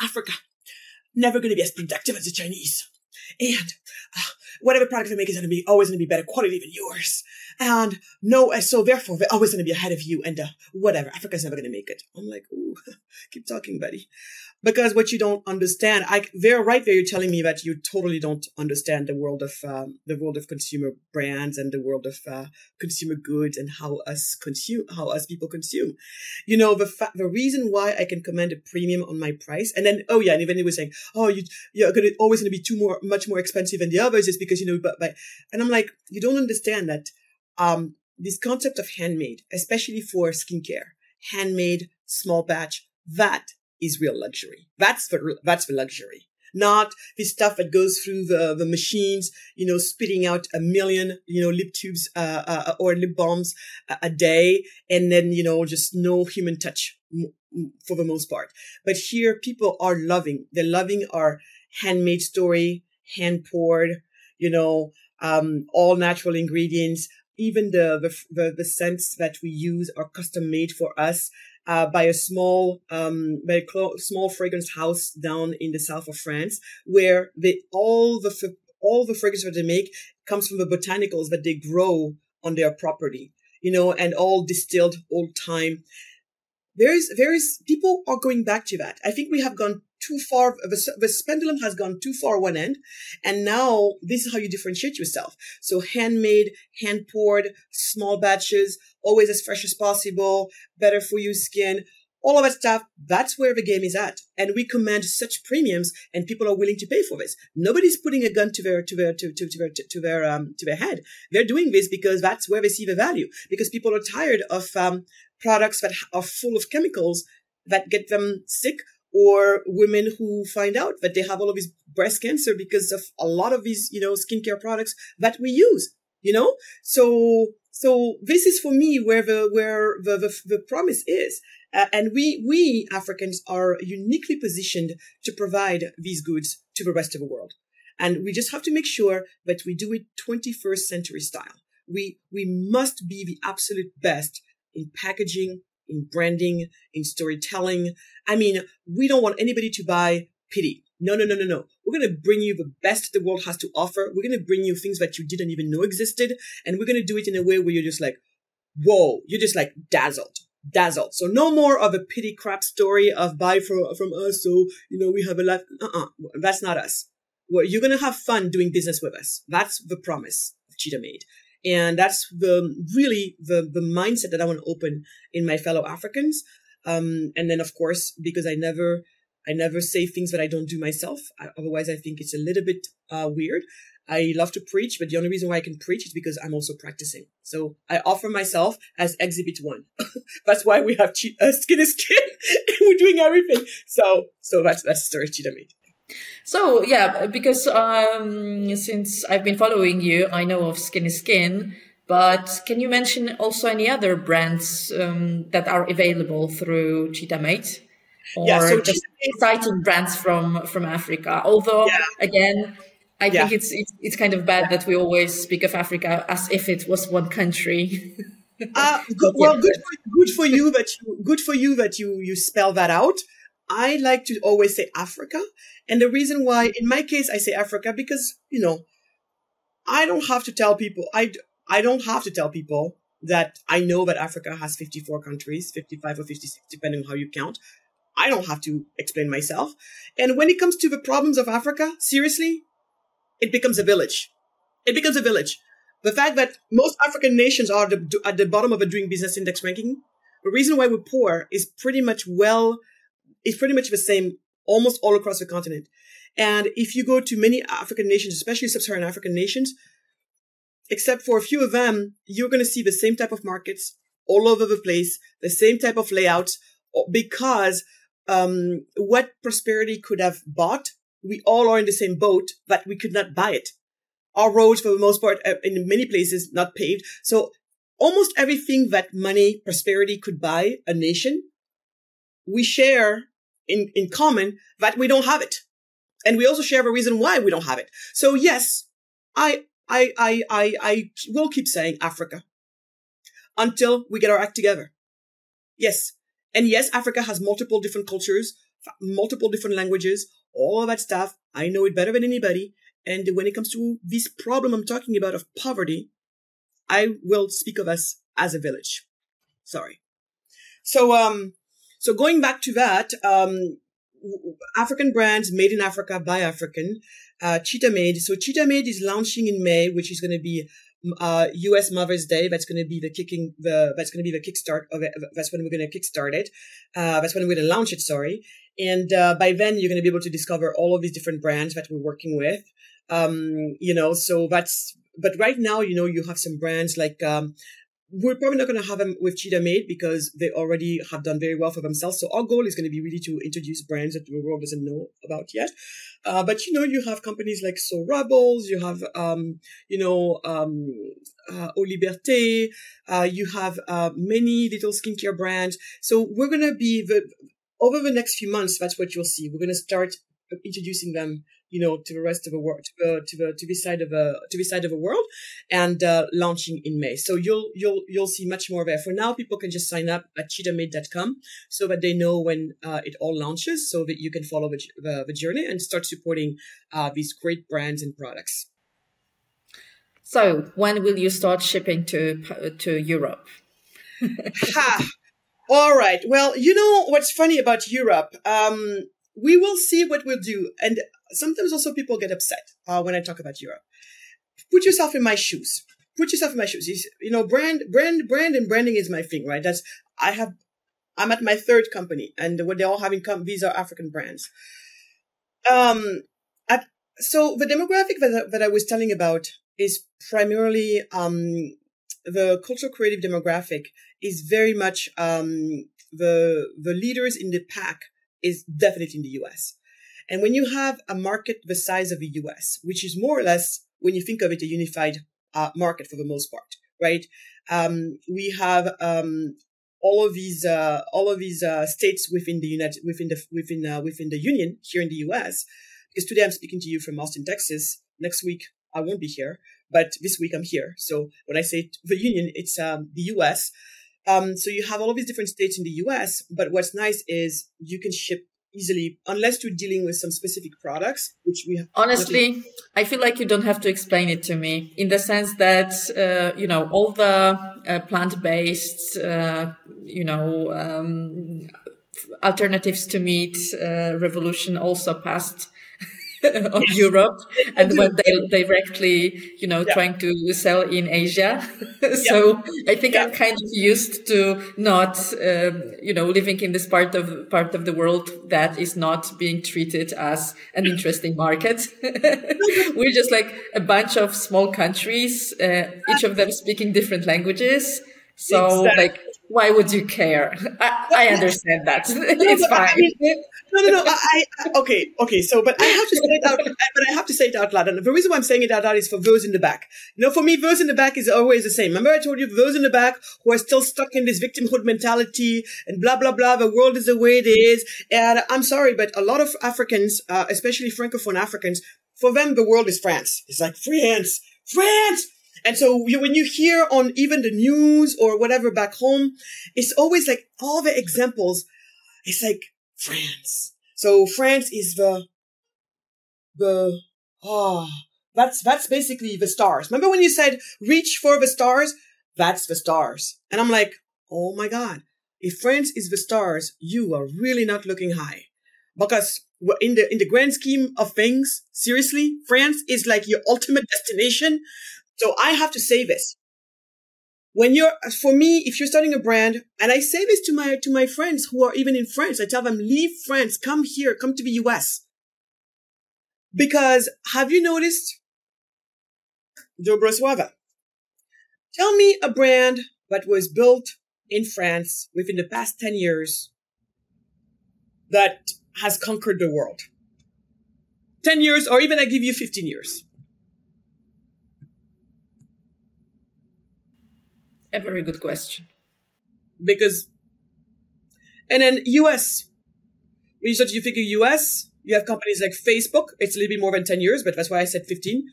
Africa, never going to be as productive as the Chinese. And uh, whatever product they make is going to be always going to be better quality than yours. And no, so therefore they're always going to be ahead of you. And uh, whatever, Africa's never going to make it. I'm like, ooh, [laughs] keep talking, buddy because what you don't understand, I they're right there. You're telling me that you totally don't understand the world of um, the world of consumer brands and the world of uh, consumer goods and how us consume how us people consume. You know the fa- the reason why I can command a premium on my price, and then oh yeah, and even he was saying, oh you you're gonna always gonna be too more much more expensive than the others is because you know but, but and I'm like you don't understand that um this concept of handmade, especially for skincare, handmade small batch that is real luxury. That's the, that's the luxury. Not the stuff that goes through the, the machines, you know, spitting out a million, you know, lip tubes, uh, uh, or lip balms a, a day. And then, you know, just no human touch for the most part. But here people are loving, they're loving our handmade story, hand poured, you know, um, all natural ingredients, even the, the, the scents that we use are custom made for us uh, by a small, um, by a small fragrance house down in the south of France, where they all the all the fragrance that they make comes from the botanicals that they grow on their property, you know, and all distilled old time. There's, there's, people are going back to that. I think we have gone too far. The, the pendulum has gone too far one end. And now this is how you differentiate yourself. So handmade, hand poured, small batches, always as fresh as possible, better for you skin, all of that stuff. That's where the game is at. And we command such premiums and people are willing to pay for this. Nobody's putting a gun to their, to their, to, to, to their, to their, um, to their head. They're doing this because that's where they see the value because people are tired of, um, products that are full of chemicals that get them sick or women who find out that they have all of this breast cancer because of a lot of these, you know, skincare products that we use, you know? So, so this is for me where the, where the, the, the promise is. Uh, and we, we Africans are uniquely positioned to provide these goods to the rest of the world. And we just have to make sure that we do it 21st century style. We, we must be the absolute best in packaging, in branding, in storytelling. I mean, we don't want anybody to buy pity. No, no, no, no, no. We're going to bring you the best the world has to offer. We're going to bring you things that you didn't even know existed. And we're going to do it in a way where you're just like, whoa, you're just like dazzled, dazzled. So no more of a pity crap story of buy from, from us. So, you know, we have a life. Uh-uh. That's not us. Well, you're going to have fun doing business with us. That's the promise Cheetah Made. And that's the really the, the mindset that I want to open in my fellow Africans. Um, and then of course, because I never, I never say things that I don't do myself. I, otherwise, I think it's a little bit uh, weird. I love to preach, but the only reason why I can preach is because I'm also practicing. So I offer myself as exhibit one. [laughs] that's why we have che- uh, skin [laughs] to skin we're doing everything. So, so that's, that's the story Cheetah Made. So yeah, because um, since I've been following you, I know of Skin is Skin. But can you mention also any other brands um, that are available through Cheetah Made? Or yeah, so just exciting brands from from Africa. Although yeah. again, I yeah. think it's, it's, it's kind of bad that we always speak of Africa as if it was one country. [laughs] uh, good, well, good for, good for you that you good for you that you you spell that out. I like to always say Africa. And the reason why, in my case, I say Africa because, you know, I don't have to tell people, I, I don't have to tell people that I know that Africa has 54 countries, 55 or 56, depending on how you count. I don't have to explain myself. And when it comes to the problems of Africa, seriously, it becomes a village. It becomes a village. The fact that most African nations are the, at the bottom of a doing business index ranking, the reason why we're poor is pretty much well is pretty much the same almost all across the continent. And if you go to many African nations, especially sub-Saharan African nations, except for a few of them, you're going to see the same type of markets all over the place, the same type of layouts, because um, what prosperity could have bought, we all are in the same boat, but we could not buy it. Our roads, for the most part, uh, in many places, not paved. So almost everything that money, prosperity could buy a nation, we share in, in common that we don't have it. And we also share the reason why we don't have it. So yes, I, I, I, I, I will keep saying Africa until we get our act together. Yes. And yes, Africa has multiple different cultures, multiple different languages, all of that stuff. I know it better than anybody. And when it comes to this problem I'm talking about of poverty, I will speak of us as a village. Sorry. So, um, so going back to that, um, African brands made in Africa by African, uh, Cheetah Made. So Cheetah Made is launching in May, which is going to be uh, U.S. Mother's Day. That's going to be the kicking the that's going to be the kickstart of it. That's when we're going to kickstart it. Uh, that's when we're going to launch it. Sorry. And uh, by then you're going to be able to discover all of these different brands that we're working with. Um, you know, so that's but right now, you know, you have some brands like um, we're probably not going to have them with Cheetah Made because they already have done very well for themselves. So our goal is going to be really to introduce brands that the world doesn't know about yet. Uh, but you know, you have companies like So Rebels, you have, um, you know, um, uh, Au Liberté, uh, you have, uh, many little skincare brands. So we're going to be the, over the next few months, that's what you'll see. We're going to start introducing them you know, to the rest of the world, to the to the to this side of the to this side of the world, and uh, launching in May. So you'll you'll you'll see much more there. For now, people can just sign up at cheetahmade.com so that they know when uh, it all launches, so that you can follow the the, the journey and start supporting uh, these great brands and products. So when will you start shipping to to Europe? [laughs] ha. All right. Well, you know what's funny about Europe? Um, we will see what we'll do. And sometimes also people get upset uh, when I talk about Europe. Put yourself in my shoes. Put yourself in my shoes. You know, brand, brand, brand, and branding is my thing, right? That's I have. I'm at my third company, and what they all have in common, these are African brands. Um, at, so the demographic that, that I was telling about is primarily um, the cultural creative demographic is very much um, the the leaders in the pack is definitely in the US. And when you have a market the size of the US, which is more or less, when you think of it, a unified uh, market for the most part, right? Um, we have um, all of these uh, all of these uh, states within the United within the within uh, within the Union here in the US. Because today I'm speaking to you from Austin, Texas. Next week I won't be here, but this week I'm here. So when I say the Union, it's um, the US. Um, so you have all of these different states in the US, but what's nice is you can ship easily unless you're dealing with some specific products which we honestly nothing- i feel like you don't have to explain it to me in the sense that uh, you know all the uh, plant-based uh, you know um, alternatives to meat uh, revolution also passed [laughs] of yes. Europe and when they directly, you know, yeah. trying to sell in Asia. [laughs] so yeah. I think yeah. I'm kind of used to not, um, you know, living in this part of part of the world that is not being treated as an interesting market. [laughs] We're just like a bunch of small countries, uh, each of them speaking different languages. So exactly. like why would you care? I, I understand that. [laughs] [laughs] it's fine. No, no, no. I, I, okay, okay. So, but I have to say it out. [laughs] But I have to say it out loud. And the reason why I'm saying it out loud is for those in the back. You know, for me, those in the back is always the same. Remember, I told you those in the back who are still stuck in this victimhood mentality and blah blah blah. The world is the way it is. And I'm sorry, but a lot of Africans, uh, especially francophone Africans, for them the world is France. It's like France, France. And so when you hear on even the news or whatever back home, it's always like all the examples. It's like France. So France is the, the, ah, oh, that's, that's basically the stars. Remember when you said reach for the stars? That's the stars. And I'm like, oh my God. If France is the stars, you are really not looking high. Because in the, in the grand scheme of things, seriously, France is like your ultimate destination. So I have to say this. When you're for me if you're starting a brand and i say this to my to my friends who are even in france i tell them leave france. Come here. Come to the us because have you noticed? Dobrosława tell me a brand that was built in france within the past 10 years that has conquered the world? 10 years, or even I give you 15 years. A very good question. Because, and then US, when you start to think of US, you have companies like Facebook. It's a little bit more than 10 years, but that's why I said 15.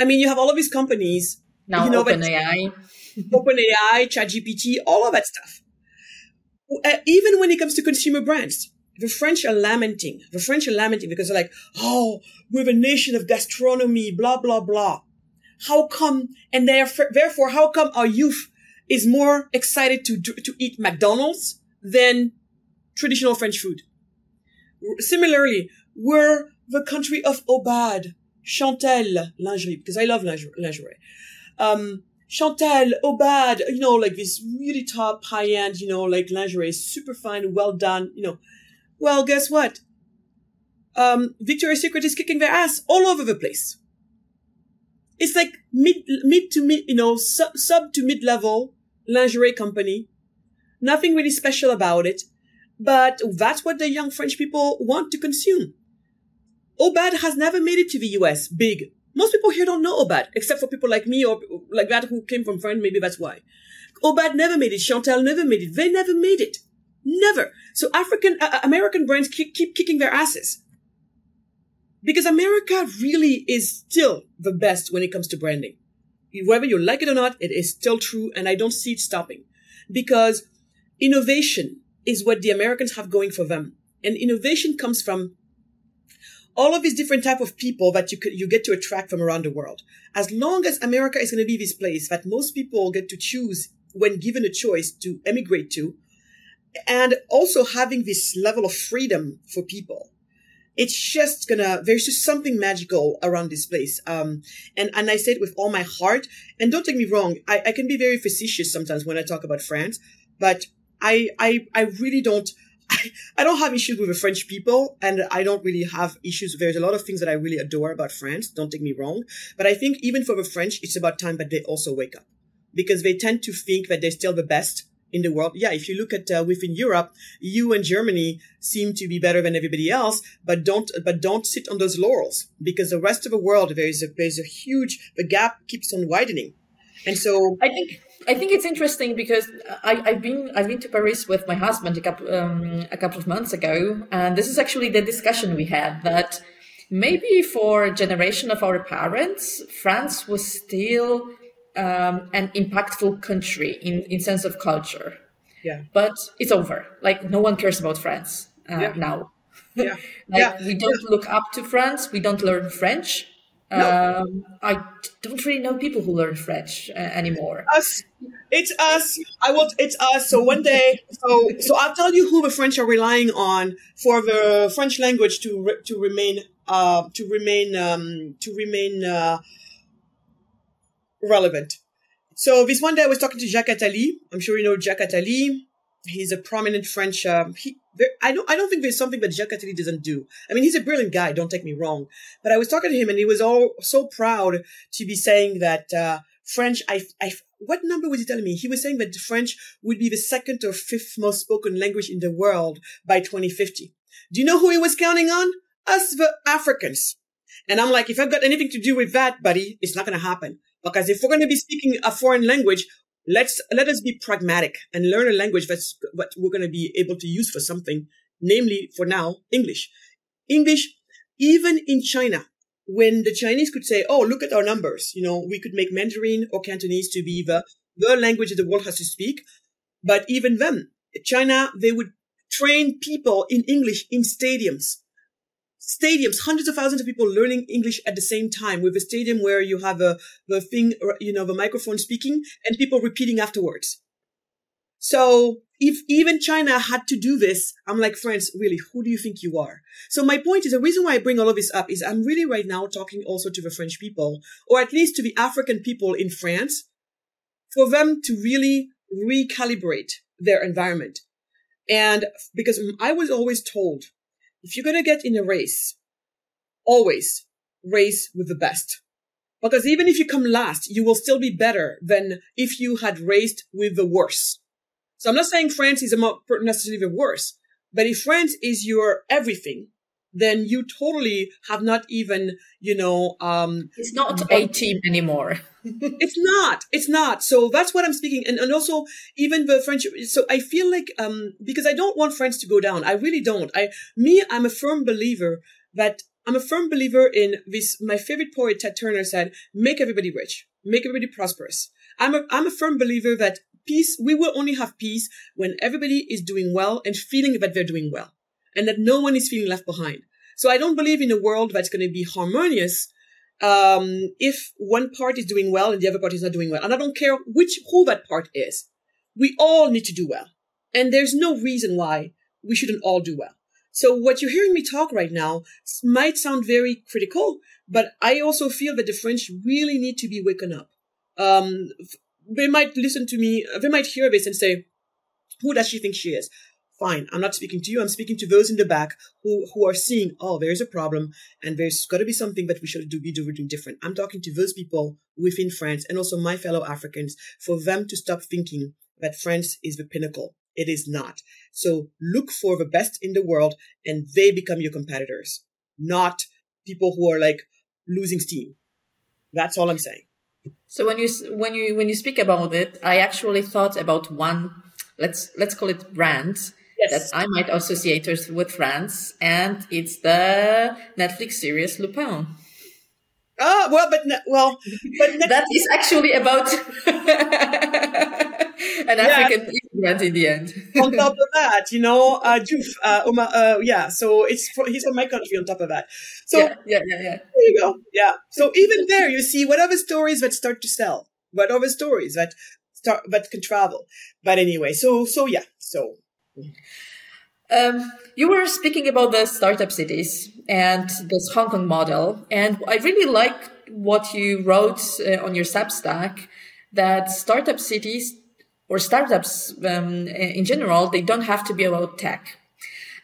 I mean, you have all of these companies. Now, you know, OpenAI. [laughs] OpenAI, ChatGPT, all of that stuff. Uh, even when it comes to consumer brands, the French are lamenting. The French are lamenting because they're like, oh, we're a nation of gastronomy, blah, blah, blah. How come, and therefore, how come our youth is more excited to, to eat McDonald's than traditional French food? Similarly, we're the country of Aubade, Chantelle lingerie, because I love lingerie. Um, Chantelle, Aubade, you know, like this really top high end, you know, like lingerie, super fine, well done, you know. Well, guess what? Um, Victoria's Secret is kicking their ass all over the place. It's like mid, mid to mid, you know, sub, sub to mid level lingerie company. Nothing really special about it, but that's what the young French people want to consume. Aubade has never made it to the US big. Most people here don't know Aubade, except for people like me or like that who came from France. Maybe that's why. Aubade never made it. Chantelle never made it. They never made it. Never. So African, uh, American brands keep, keep kicking their asses. Because America really is still the best when it comes to branding. Whether you like it or not, it is still true. And I don't see it stopping because innovation is what the Americans have going for them. And innovation comes from all of these different type of people that you could, you get to attract from around the world. As long as America is going to be this place that most people get to choose when given a choice to emigrate to, and also having this level of freedom for people, it's just gonna, there's just something magical around this place. Um, and, and I say it with all my heart. And don't take me wrong. I, I can be very facetious sometimes when I talk about France, but I, I, I really don't, I, [laughs] I don't have issues with the French people and I don't really have issues. There's a lot of things that I really adore about France. Don't take me wrong. But I think even for the French, it's about time that they also wake up because they tend to think that they're still the best in the world. Yeah. If you look at uh, within Europe, you and Germany seem to be better than everybody else, but don't, but don't sit on those laurels because the rest of the world, there's a, there's a huge, the gap keeps on widening. And so I think I think it's interesting because I, have been I've been to Paris with my husband a couple um, a couple of months ago, and this is actually the discussion we had that maybe for a generation of our parents, France was still um, an impactful country in in sense of culture. Yeah, but it's over. Like no one cares about France uh, yeah. now. Yeah, [laughs] like yeah. we don't look up to France. We don't learn French no. Um, I don't really know people who learn French uh, anymore. Us, it's us. I will. It's us. So one day, so so I'll tell you who the French are relying on for the French language to re, to remain uh, to remain um, to remain uh, relevant. So this one day I was talking to Jacques Attali. I'm sure you know Jacques Attali. He's a prominent French. Um, he, there, I don't. I don't think there's something that Jacques Attali doesn't do. I mean, he's a brilliant guy. Don't take me wrong. But I was talking to him, and he was all so proud to be saying that uh, French. I, I. What number was he telling me? He was saying that French would be the second or fifth most spoken language in the world by 2050. Do you know who he was counting on? Us, the Africans. And I'm like, if I've got anything to do with that, buddy, it's not going to happen. Because if we're going to be speaking a foreign language, let's let us be pragmatic and learn a language that's what we're going to be able to use for something namely for now english. English even in china when the chinese could say oh look at our numbers you know we could make mandarin or cantonese to be the the language the world has to speak. But even then china they would train people in english in stadiums stadiums, hundreds of thousands of people learning English at the same time with a stadium where you have a, the thing, you know, the microphone speaking and people repeating afterwards. So if even China had to do this, I'm like, friends, really, who do you think you are? So my point is the reason why I bring all of this up is I'm really right now talking also to the French people, or at least to the African people in France, for them to really recalibrate their environment. And because I was always told if you're going to get in a race, always race with the best. Because even if you come last, you will still be better than if you had raced with the worst. So I'm not saying France is necessarily the worst, But if France is your everything, then you totally have not even, you know, um, it's not a team anymore. [laughs] it's not. It's not. So that's what I'm speaking. And, and also even the French. So I feel like, um, because I don't want France to go down. I really don't. I, me, I'm a firm believer that I'm a firm believer in this. My favorite poet, Ted Turner said, make everybody rich, make everybody prosperous. I'm a, I'm a firm believer that peace, we will only have peace when everybody is doing well and feeling that they're doing well and that no one is feeling left behind. So I don't believe in a world that's going to be harmonious um, if one part is doing well and the other part is not doing well. And I don't care which who that part is. We all need to do well, and there's no reason why we shouldn't all do well. So what you're hearing me talk right now might sound very critical, but I also feel that the French really need to be woken up. Um, they might listen to me, they might hear this and say, who does she think she is? Fine, I'm not speaking to you. I'm speaking to those in the back who, who are seeing, oh, there's a problem and there's got to be something that we should do, be doing different. I'm talking to those people within France and also my fellow Africans for them to stop thinking that France is the pinnacle. It is not. So look for the best in the world and they become your competitors, not people who are like losing steam. That's all I'm saying. So when you when you when you speak about it, I actually thought about one let's let's call it brand yes. that I might associate with France, and it's the Netflix series Lupin. Oh well, but well, but [laughs] Netflix- that is actually about [laughs] an African yeah. immigrant in the end. on top of [laughs] that, you know, uh, Juf, uh, uh, yeah. So it's for, he's from my country. On top of that, so yeah, yeah, yeah, yeah. There you go. Yeah. So even there, you see whatever stories that start to sell, whatever stories that start that can travel. But anyway, so so yeah, so. Um, you were speaking about the startup cities and this Hong Kong model, and I really like what you wrote uh, on your Substack that startup cities or startups um, in general they don't have to be about tech.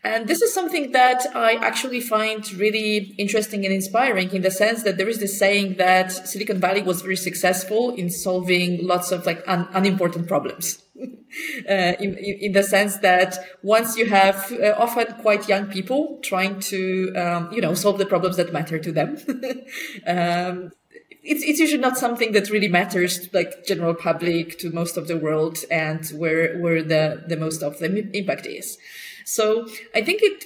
And this is something that I actually find really interesting and inspiring in the sense that there is this saying that Silicon Valley was very successful in solving lots of like un- unimportant problems. [laughs] uh, in, in, the sense that once you have uh, often quite young people trying to, um, you know, solve the problems that matter to them, [laughs] um, it's, it's usually not something that really matters to like general public to most of the world and where, where the, the most of the impact is. So I think it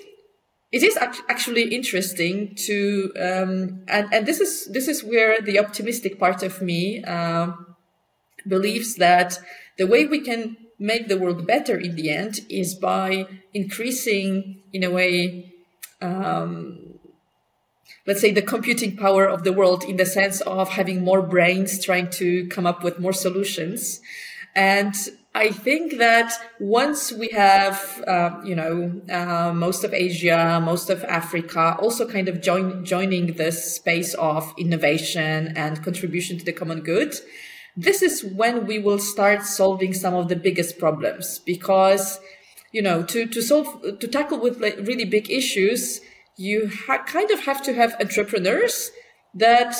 it is actually interesting to um, and and this is this is where the optimistic part of me uh, believes that the way we can make the world better in the end is by increasing in a way um, let's say the computing power of the world in the sense of having more brains trying to come up with more solutions. And I think that once we have, uh, you know, uh, most of Asia, most of Africa, also kind of join, joining this space of innovation and contribution to the common good, this is when we will start solving some of the biggest problems because, you know, to, to solve, to tackle with like really big issues, you ha- kind of have to have entrepreneurs that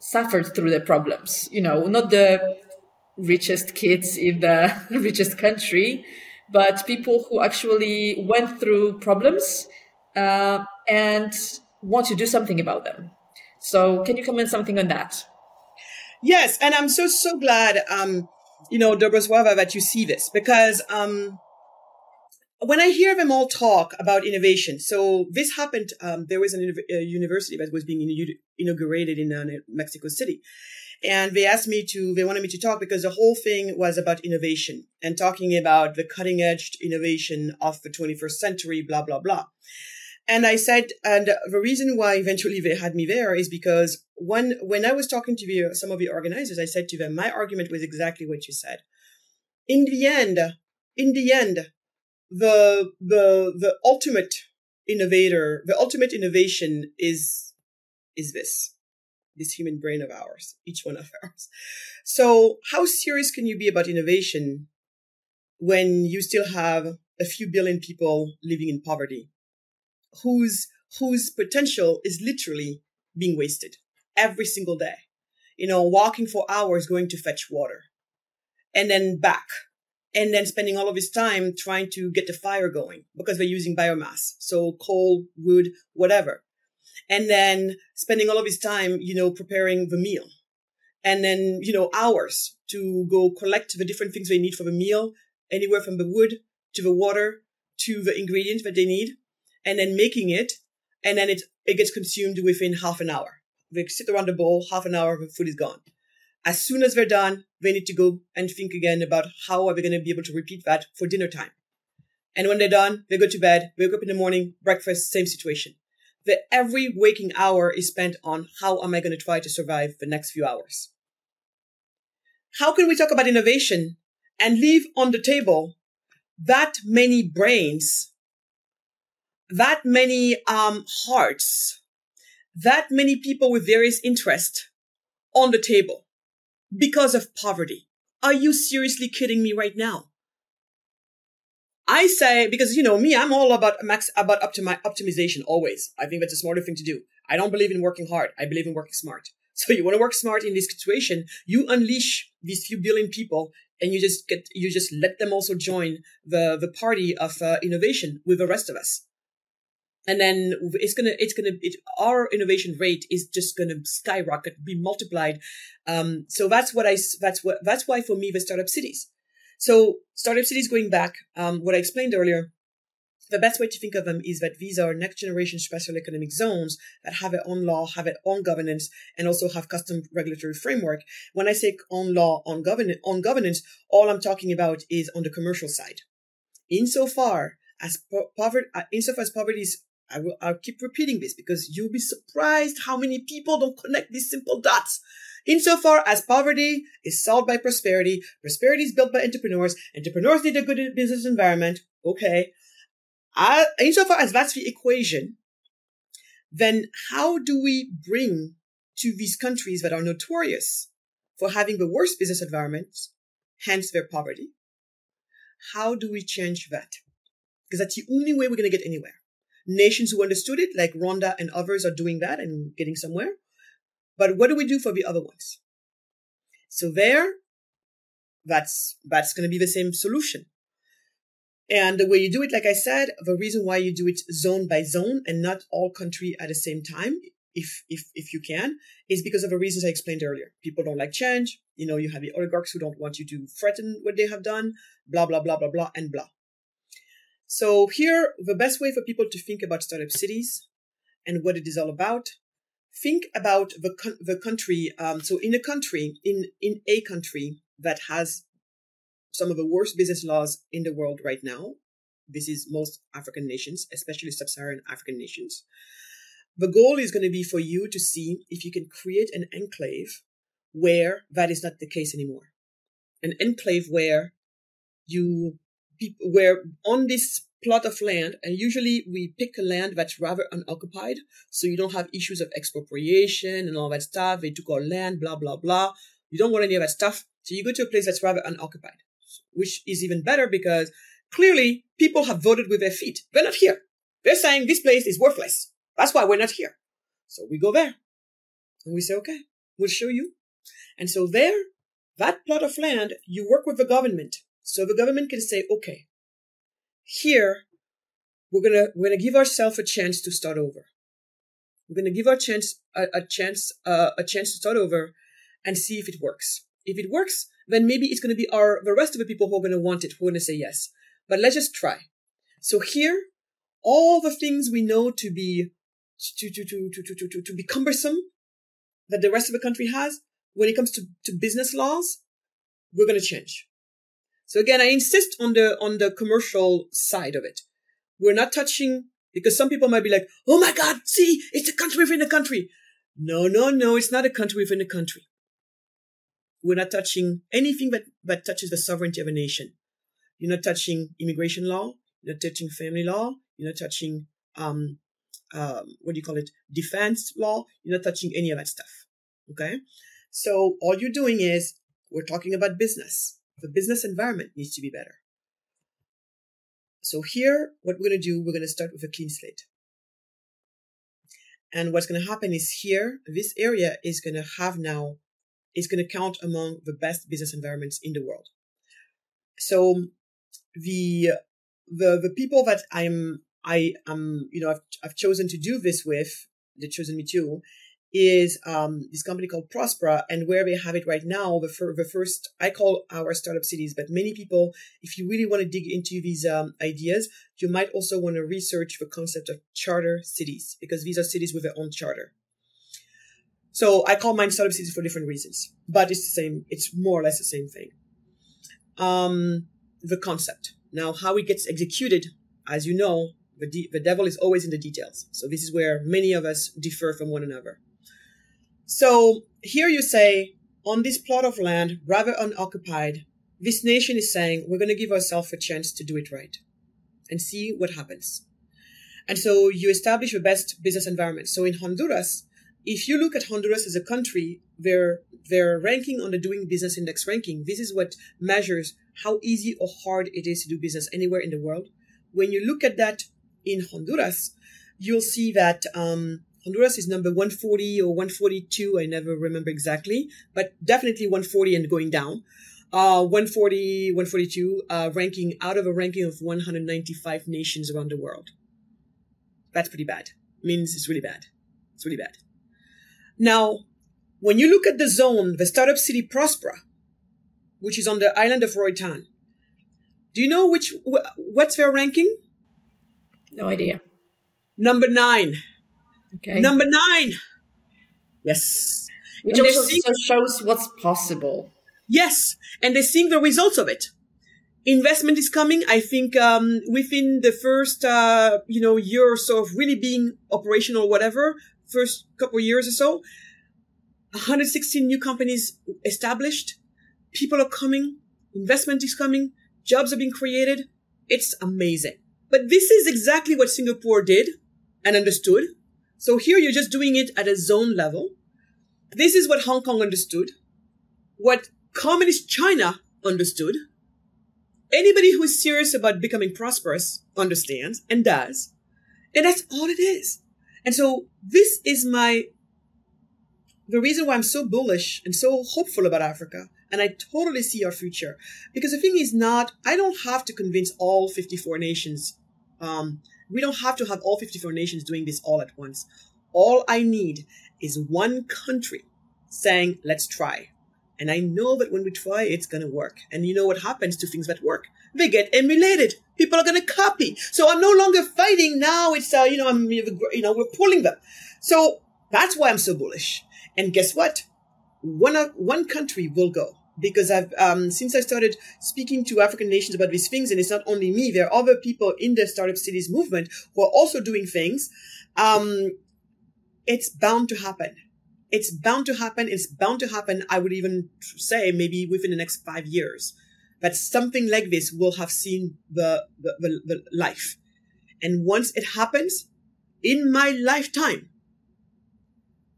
suffered through the problems, you know, not the richest kids in the [laughs] richest country, but people who actually went through problems uh, and want to do something about them. So, can you comment something on that? Yes, and I'm so so glad, um, you know, Dobrosława, that you see this because um, when I hear them all talk about innovation, so this happened. Um, there was an, a university that was being inaugurated in uh, Mexico City, and they asked me to, they wanted me to talk because the whole thing was about innovation and talking about the cutting edge innovation of the 21st century, blah, blah, blah. And I said, and the reason why eventually they had me there is because when, when I was talking to the, some of the organizers, I said to them, my argument was exactly what you said. In the end, in the end, the, the, the ultimate innovator, the ultimate innovation is, is this this human brain of ours, each one of ours. So, how serious can you be about innovation when you still have a few billion people living in poverty, whose whose potential is literally being wasted every single day? You know, walking for hours going to fetch water, and then back, and then spending all of his time trying to get the fire going because they're using biomass. So coal, wood, whatever. And then spending all of his time, you know, preparing the meal. And then, you know, hours to go collect the different things they need for the meal, anywhere from the wood to the water to the ingredients that they need, and then making it. And then it, it gets consumed within half an hour. They sit around the bowl, half an hour, the food is gone. As soon as they're done, they need to go and think again about how are they going to be able to repeat that for dinner time. And when they're done, they go to bed, wake up in the morning, breakfast, same situation. That every waking hour is spent on how am I going to try to survive the next few hours? How can we talk about innovation and leave on the table that many brains, that many um, hearts, that many people with various interests on the table? because of poverty. Are you seriously kidding me right now? I say, because you know me, I'm all about max, about optimi- optimization always. I think that's a smarter thing to do. I don't believe in working hard. I believe in working smart. [laughs] So you want to work smart in this situation, you unleash these few billion people and you just get, you just let them also join the, the party of uh, innovation with the rest of us and then it's gonna it's gonna it, our innovation rate is just gonna skyrocket be multiplied um, so that's what i that's what that's why for me the startup cities so startup cities going back um, what i explained earlier the best way to think of them is that these are next generation special economic zones that have their own law, have their own governance, and also have custom regulatory framework. When I say on law, on governance, on governance, all I'm talking about is on the commercial side. Insofar as po- poverty, uh, insofar as poverty is I will I'll keep repeating this because you'll be surprised how many people don't connect these simple dots. Insofar as poverty is solved by prosperity, prosperity is built by entrepreneurs, entrepreneurs need a good business environment. Okay. I, insofar as that's the equation, then how do we bring to these countries that are notorious for having the worst business environments, hence their poverty? How do we change that? Because that's the only way we're going to get anywhere nations who understood it, like Rwanda and others, are doing that and getting somewhere. But what do we do for the other ones? So there, that's that's going to be the same solution. And the way you do it, like I said, the reason why you do it zone by zone and not all country at the same time, if if if you can, is because of the reasons I explained earlier. People don't like change. You know, you have the oligarchs who don't want you to threaten what they have done, blah blah blah blah blah and blah. So here, the best way for people to think about startup cities and what it is all about, think about the, the country. Um, so in a country, in, in a country that has some of the worst business laws in the world right now, this is most African nations, especially sub-Saharan African nations. The goal is going to be for you to see if you can create an enclave where that is not the case anymore. An enclave where you where on this plot of land, and usually we pick a land that's rather unoccupied, so you don't have issues of expropriation and all that stuff. They took our land, blah blah blah. You don't want any of that stuff, so you go to a place that's rather unoccupied, which is even better because clearly people have voted with their feet. They're not here. They're saying this place is worthless. That's why we're not here. So we go there, and we say, okay, we'll show you. And so there, that plot of land, you work with the government so the government can say, okay, here we're gonna we're gonna give ourselves a chance to start over. We're gonna give our chance a, a chance uh, a chance to start over and see if it works. If it works, then maybe it's gonna be our the rest of the people who are gonna want it who are gonna say yes. But let's just try. So here, all the things we know to be to to to to to to, to be cumbersome that the rest of the country has when it comes to, to business laws, we're gonna change. So again, I insist on the, on the commercial side of it. We're not touching, because some people might be like, oh my God, see, it's a country within a country. No, no, no, it's not a country within a country. We're not touching anything that, that touches the sovereignty of a nation. You're not touching immigration law. You're not touching family law. You're not touching, um, um, what do you call it? Defense law. You're not touching any of that stuff. Okay. So all you're doing is we're talking about business. The business environment needs to be better. So here, what we're going to do, we're going to start with a clean slate. And what's going to happen is here, this area is going to have now, is going to count among the best business environments in the world. so the the the people that I'm I am you know I've I've chosen to do this with, they've chosen me too, is um, this company called Prospera, and where they have it right now, the, fir- the first I call our startup cities, but many people, if you really want to dig into these um, ideas, you might also want to research the concept of charter cities because these are cities with their own charter. So I call mine startup cities for different reasons, but it's the same. It's more or less the same thing. Um, the concept. Now, how it gets executed, as you know, the, de- the devil is always in the details. So this is where many of us differ from one another. So here you say, on this plot of land, rather unoccupied, this nation is saying, we're going to give ourselves a chance to do it right and see what happens. And so you establish the best business environment. So in Honduras, if you look at Honduras as a country, their their ranking on the Doing Business Index ranking, this is what measures how easy or hard it is to do business anywhere in the world. When you look at that in Honduras, you'll see that um, Honduras is number 140 or 142. I never remember exactly, but definitely 140 and going down. Uh, 140, 142, uh, ranking out of a ranking of 195 nations around the world. That's pretty bad. Means it's really bad. It's really bad. Now, when you look at the zone, the startup city Prospera, which is on the island of Roatan, do you know which what's their ranking? No idea. Number nine. Okay. Number nine. Yes. Which And also seeing- shows what's possible. Yes, and they're seeing the results of it. Investment is coming. I think um, within the first, uh, you know, year or so of really being operational, or whatever, first couple of years or so, 116 new companies established. People are coming. Investment is coming. Jobs are being created. It's amazing. But this is exactly what Singapore did and understood. So here you're just doing it at a zone level. This is what Hong Kong understood. What communist China understood. Anybody who is serious about becoming prosperous understands and does. And that's all it is. And so this is my, the reason why I'm so bullish and so hopeful about Africa. And I totally see our future because the thing is not, I don't have to convince all 54 nations. Um, we don't have to have all 54 nations doing this all at once. All I need is one country saying, let's try. And I know that when we try, it's going to work. And you know what happens to things that work? They get emulated. People are going to copy. So I'm no longer fighting. Now it's, uh, you know, I'm, you know, we're pulling them. So that's why I'm so bullish. And guess what? One, of, one country will go because I've, um, since I started speaking to African nations about these things, and it's not only me, there are other people in the startup cities movement who are also doing things. Um, it's bound to happen it's bound to happen. It's bound to happen. I would even say maybe within the next five years that something like this will have seen the, the, the, the life. And once it happens in my lifetime,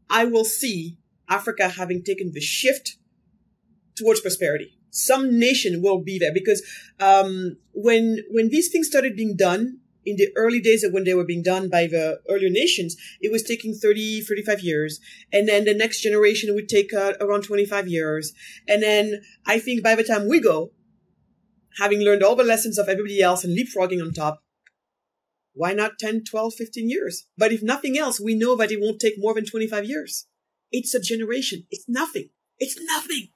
I will see Africa having taken the shift towards prosperity. Some nation will be there because um, when when these things started being done in the early days of when they were being done by the earlier nations, it was taking 30, 35 years. And then the next generation would take uh, around 25 years. And then I think by the time we go, having learned all the lessons of everybody else and leapfrogging on top, why not 10, 12, 15 years? But if nothing else, we know that it won't take more than 25 years. It's a generation. It's nothing. It's nothing.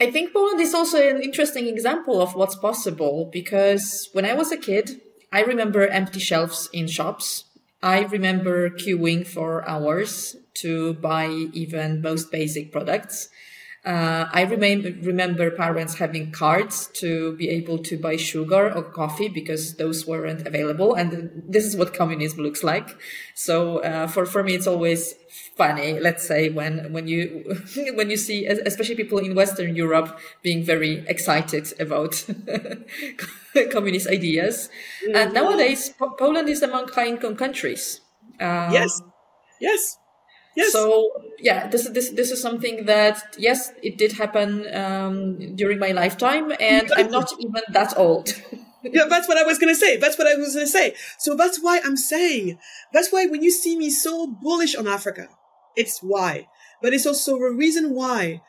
I think Poland is also an interesting example of what's possible because when I was a kid, I remember empty shelves in shops. I remember queuing for hours to buy even most basic products. Uh, I remain, remember parents having cards to be able to buy sugar or coffee because those weren't available. And this is what communism looks like. So, uh, for, for me, it's always funny, let's say, when, when you, [laughs] when you see, especially people in Western Europe being very excited about [laughs] communist ideas. Mm-hmm. And nowadays, po- Poland is among high income countries. Um, yes. Yes. Yes. So yeah, this is this this is something that yes, it did happen um, during my lifetime, and I'm not even that old. [laughs] yeah, that's what I was gonna say. That's what I was gonna say. So that's why I'm saying. That's why when you see me so bullish on Africa, it's why. But it's also a reason why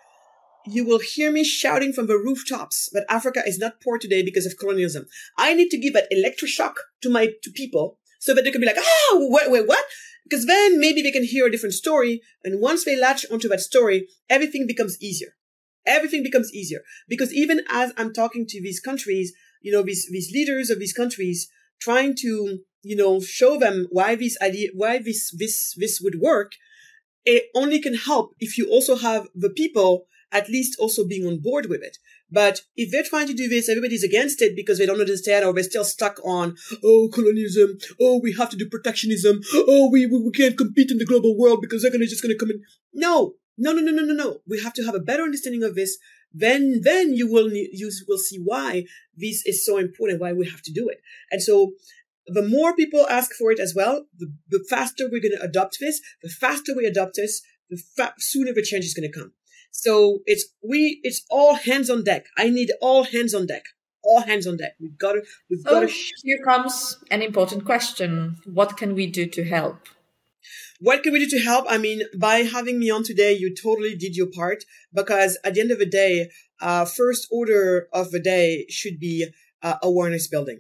you will hear me shouting from the rooftops that Africa is not poor today because of colonialism. I need to give that electroshock to my to people so that they can be like, oh, wait, wait, what? Because then maybe they can hear a different story. And once they latch onto that story, everything becomes easier. Everything becomes easier. Because even as I'm talking to these countries, you know, these, these leaders of these countries, trying to, you know, show them why this idea, why this, this, this would work, it only can help if you also have the people at least also being on board with it. But if they're trying to do this, everybody's against it because they don't understand or they're still stuck on, oh, colonialism. Oh, we have to do protectionism. Oh, we, we, we can't compete in the global world because they're gonna just gonna come in. No, no, no, no, no, no, no. We have to have a better understanding of this. Then, then you will, you will see why this is so important, why we have to do it. And so the more people ask for it as well, the, the faster we're going to adopt this. The faster we adopt this, the fa- sooner the change is going to come. So it's we it's all hands on deck. I need all hands on deck. All hands on deck. We've got to we've so got to sh- here comes an important question. What can we do to help? What can we do to help? I mean, by having me on today, you totally did your part because at the end of the day, uh, first order of the day should be uh, awareness building.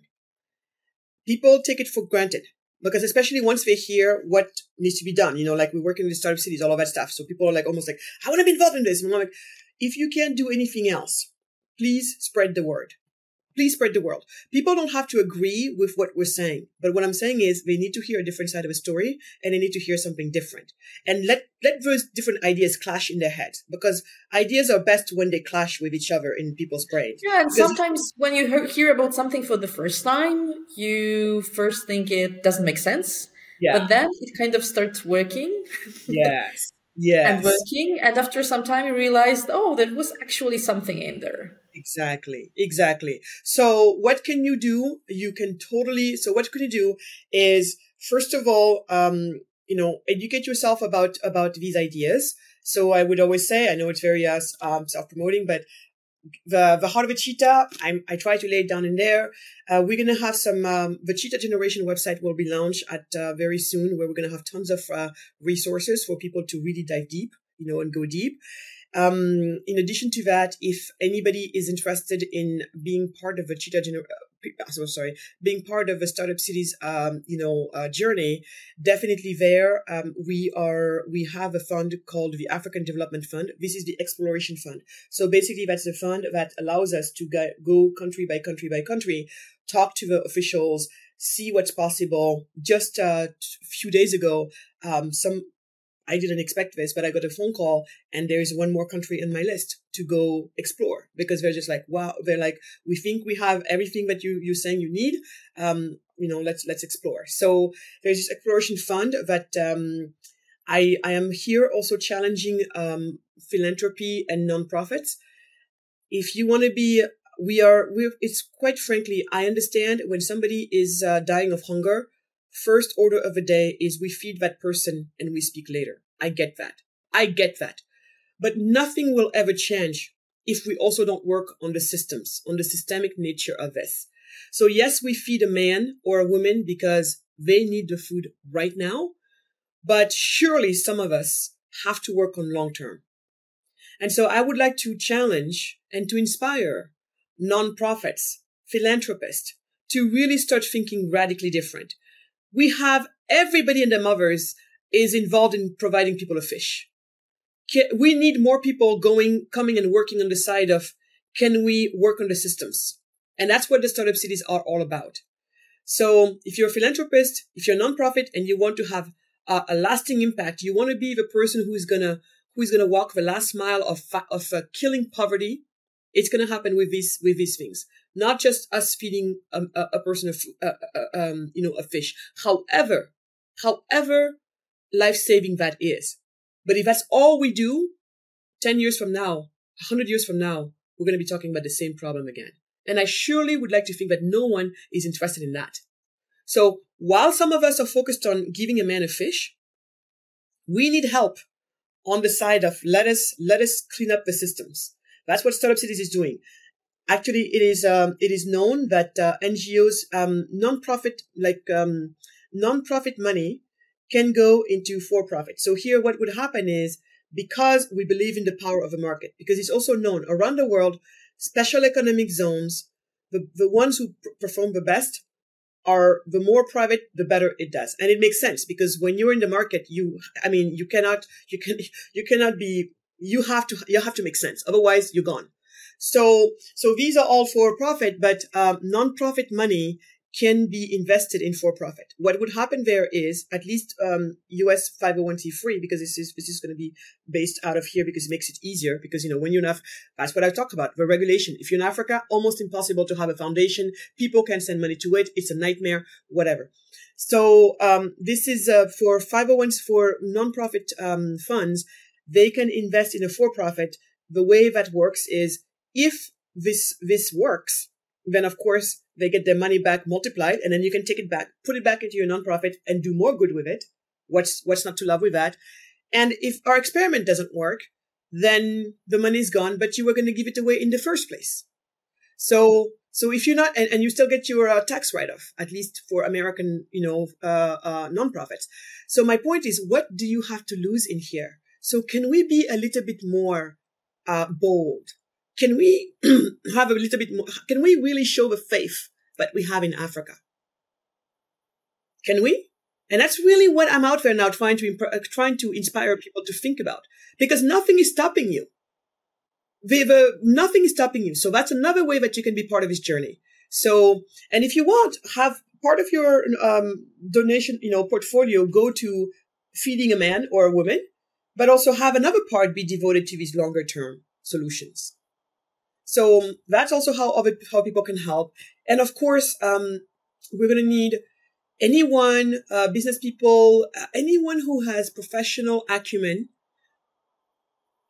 People take it for granted because especially once they hear what needs to be done, you know, like we work in the startup cities, all of that stuff. So people are like almost like, I want to be involved in this. And I'm like, if you can't do anything else, please spread the word please spread the word. People don't have to agree with what we're saying, but what I'm saying is they need to hear a different side of a story and they need to hear something different. And let let those different ideas clash in their heads because ideas are best when they clash with each other in people's brains. Yeah, and Because- sometimes when you hear about something for the first time, you first think it doesn't make sense, yeah, but then it kind of starts working yes, [laughs] yes, and working, and after some time, you realized, oh, there was actually something in there. Exactly, exactly. So what can you do? You can totally, so what can you do is, first of all, um, you know, educate yourself about, about these ideas. So I would always say, I know it's very, uh, um, self-promoting, but the, the heart of a cheetah, I, I try to lay it down in there. Uh, we're going to have some, um, the cheetah generation website will be launched at, uh, very soon where we're going to have tons of, uh, resources for people to really dive deep, you know, and go deep. Um, in addition to that, if anybody is interested in being part of a cheetah gener- uh, so sorry, being part of a startup cities, um, you know, uh, journey, definitely there. Um, we are, we have a fund called the African Development Fund. This is the exploration fund. So basically that's a fund that allows us to go, country by country by country, talk to the officials, see what's possible. Just uh, a few days ago, um, some I didn't expect this, but I got a phone call and there's one more country in my list to go explore because they're just like, wow, they're like, we think we have everything that you, you're saying you need. Um, you know, let's, let's explore. So there's this exploration fund that, um, I, I am here also challenging, um, philanthropy and nonprofits. If you want to be, we are, we it's quite frankly, I understand when somebody is uh, dying of hunger, first order of the day is we feed that person and we speak later. I get that. I get that. But nothing will ever change if we also don't work on the systems, on the systemic nature of this. So yes, we feed a man or a woman because they need the food right now, but surely some of us have to work on long term. And so I would like to challenge and to inspire nonprofits, philanthropists to really start thinking radically different we have everybody and their mothers is involved in providing people a fish. We need more people going, coming and working on the side of can we work on the systems? And that's what the startup cities are all about. So if you're a philanthropist, if you're a nonprofit and you want to have a, a lasting impact, you want to be the person who is gonna, who is gonna walk the last mile of, of uh, killing poverty. It's gonna happen with these, with these things not just us feeding a, a, a person uh, uh, um, you know, a fish. However, however life saving that is. But if that's all we do, 10 years from now, 100 years from now, we're going to be talking about the same problem again. And I surely would like to think that no one is interested in that. So while some of us are focused on giving a man a fish, we need help on the side of let us, let us clean up the systems. That's what Startup Cities is doing. Actually, it is um, it is known that uh, NGOs, um, non-profit like um, non-profit money, can go into for-profit. So here, what would happen is because we believe in the power of a market. Because it's also known around the world, special economic zones, the, the ones who pr- perform the best are the more private, the better it does. And it makes sense because when you're in the market, you, I mean, you cannot, you can, [laughs] you cannot be, you have to, you have to make sense. Otherwise you're gone. So, so these are all for profit, but um, non-profit money can be invested in for profit. What would happen there is at least um, US 501c3 because this is this is going to be based out of here because it makes it easier because you know when you're in that's what I talked about the regulation. If you're in Africa, almost impossible to have a foundation. People can send money to it. It's a nightmare. Whatever. So um, this is uh, for 501s for nonprofit um, funds. They can invest in a for profit. The way that works is if this this works, then of course they get their money back multiplied, and then you can take it back, put it back into your nonprofit, and do more good with it. What's what's not to love with that? And if our experiment doesn't work, then the money is gone, but you were going to give it away in the first place. So so if you're not, and, and you still get your uh, tax write-off, at least for American, you know, uh, uh, nonprofits. So my point is, what do you have to lose in here? So can we be a little bit more uh, bold? Can we [clears throat] have a little bit more? Can we really show the faith that we have in Africa? Can we? And that's really what I'm out there now trying to imp- uh, trying to inspire people to think about because nothing is stopping you. The, nothing is stopping you. So that's another way that you can be part of this journey. So, and if you want, have part of your um, donation, you know, portfolio go to feeding a man or a woman, but also have another part be devoted to these longer term solutions. So that's also how other how people can help. And of course, um, we're going to need anyone, uh, business people, uh, anyone who has professional acumen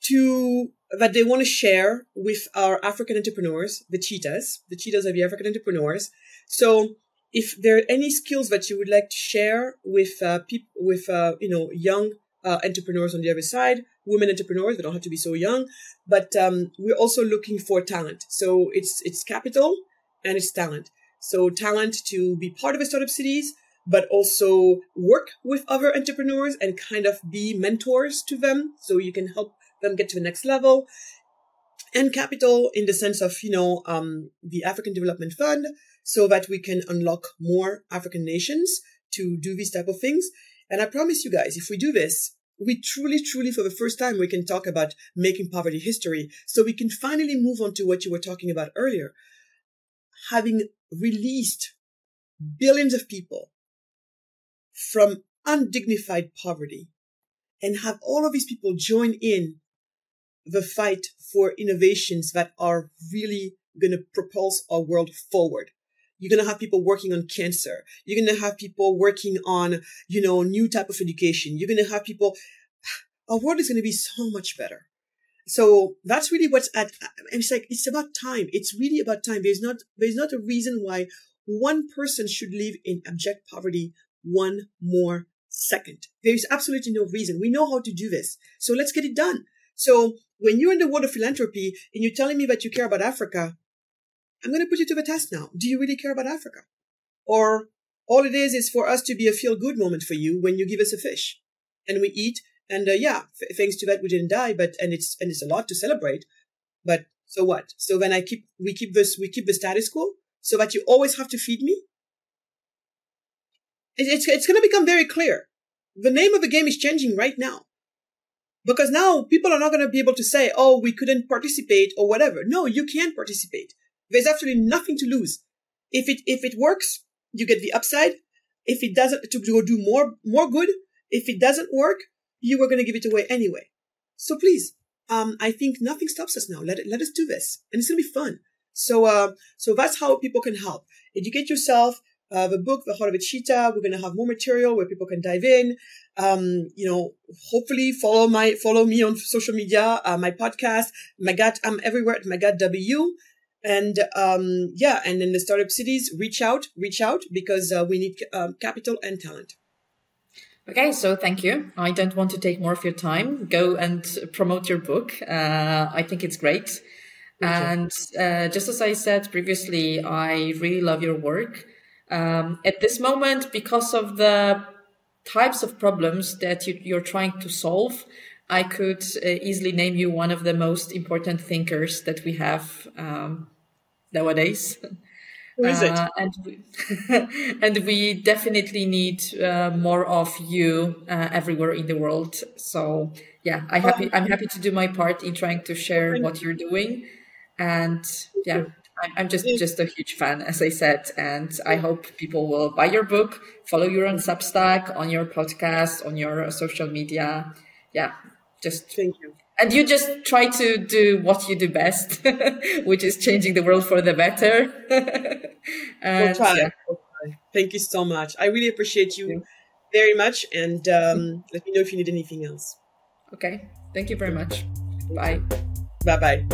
to that they want to share with our African entrepreneurs, the cheetahs. The cheetahs are the African entrepreneurs. So if there are any skills that you would like to share with uh, people, with uh, you know young uh, entrepreneurs on the other side, women entrepreneurs. They don't have to be so young, but um, we're also looking for talent. So it's it's capital and it's talent. So talent to be part of a startup cities, but also work with other entrepreneurs and kind of be mentors to them, so you can help them get to the next level. And capital in the sense of you know um, the African Development Fund, so that we can unlock more African nations to do these type of things. And I promise you guys, if we do this, we truly, truly, for the first time, we can talk about making poverty history. So we can finally move on to what you were talking about earlier. Having released billions of people from undignified poverty and have all of these people join in the fight for innovations that are really going to propulse our world forward. You're going to have people working on cancer. You're going to have people working on, you know, new type of education. You're going to have people, [sighs] our world is going to be so much better. So that's really what's at, it's like, it's about time. It's really about time. There's not, there's not a reason why one person should live in abject poverty one more second. There's absolutely no reason. We know how to do this. So let's get it done. So when you're in the world of philanthropy and you're telling me that you care about Africa, I'm going to put you to the test now. Do you really care about Africa? Or all it is is for us to be a feel good moment for you when you give us a fish and we eat. And uh, yeah, f- thanks to that, we didn't die, but, and it's, and it's a lot to celebrate. But so what? So then I keep, we keep this, we keep the status quo so that you always have to feed me. It's, it's going to become very clear. The name of the game is changing right now. Because now people are not going to be able to say, oh, we couldn't participate or whatever. No, you can participate. There's absolutely nothing to lose. If it, if it works, you get the upside. If it doesn't, to go do more, more good. If it doesn't work, you were going to give it away anyway. So please, um, I think nothing stops us now. Let it, let us do this. And it's going to be fun. So, uh, so that's how people can help. Educate yourself. Uh, the book, The Heart of a Cheetah. We're going to have more material where people can dive in. Um, you know, hopefully follow my, follow me on social media, uh, my podcast, Magatte. I'm everywhere at Magatte W. And, um, yeah. And in the startup cities, reach out, reach out because, uh, we need um, capital and talent. Okay, so thank you. I don't want to take more of your time. Go and promote your book. Uh, I think it's great. And uh, just as I said previously, I really love your work. Um, at this moment, because of the types of problems that you, are trying to solve, I could uh, easily name you one of the most important thinkers that we have um, nowadays. Who is it? Uh, and we, [laughs] and we definitely need uh, more of you uh, everywhere in the world. So yeah, I happy I'm happy to do my part in trying to share what you're doing, and yeah, I'm just just a huge fan, as I said, and I hope people will buy your book, follow you on Substack, on your podcast, on your social media. Yeah, just thank you and you just try to do what you do best, [laughs] which is changing the world for the better. [laughs] and, we'll try. Yeah. We'll. Thank you so much. I really appreciate you very much. And um, let me know if you need anything else. Okay. Thank you very much. Bye. Bye bye.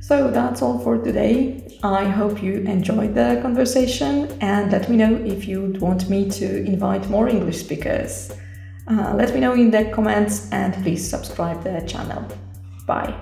So that's all for today. I hope you enjoyed the conversation and let me know if you'd want me to invite more English speakers. Uh, let me know in the comments and please subscribe the channel. Bye.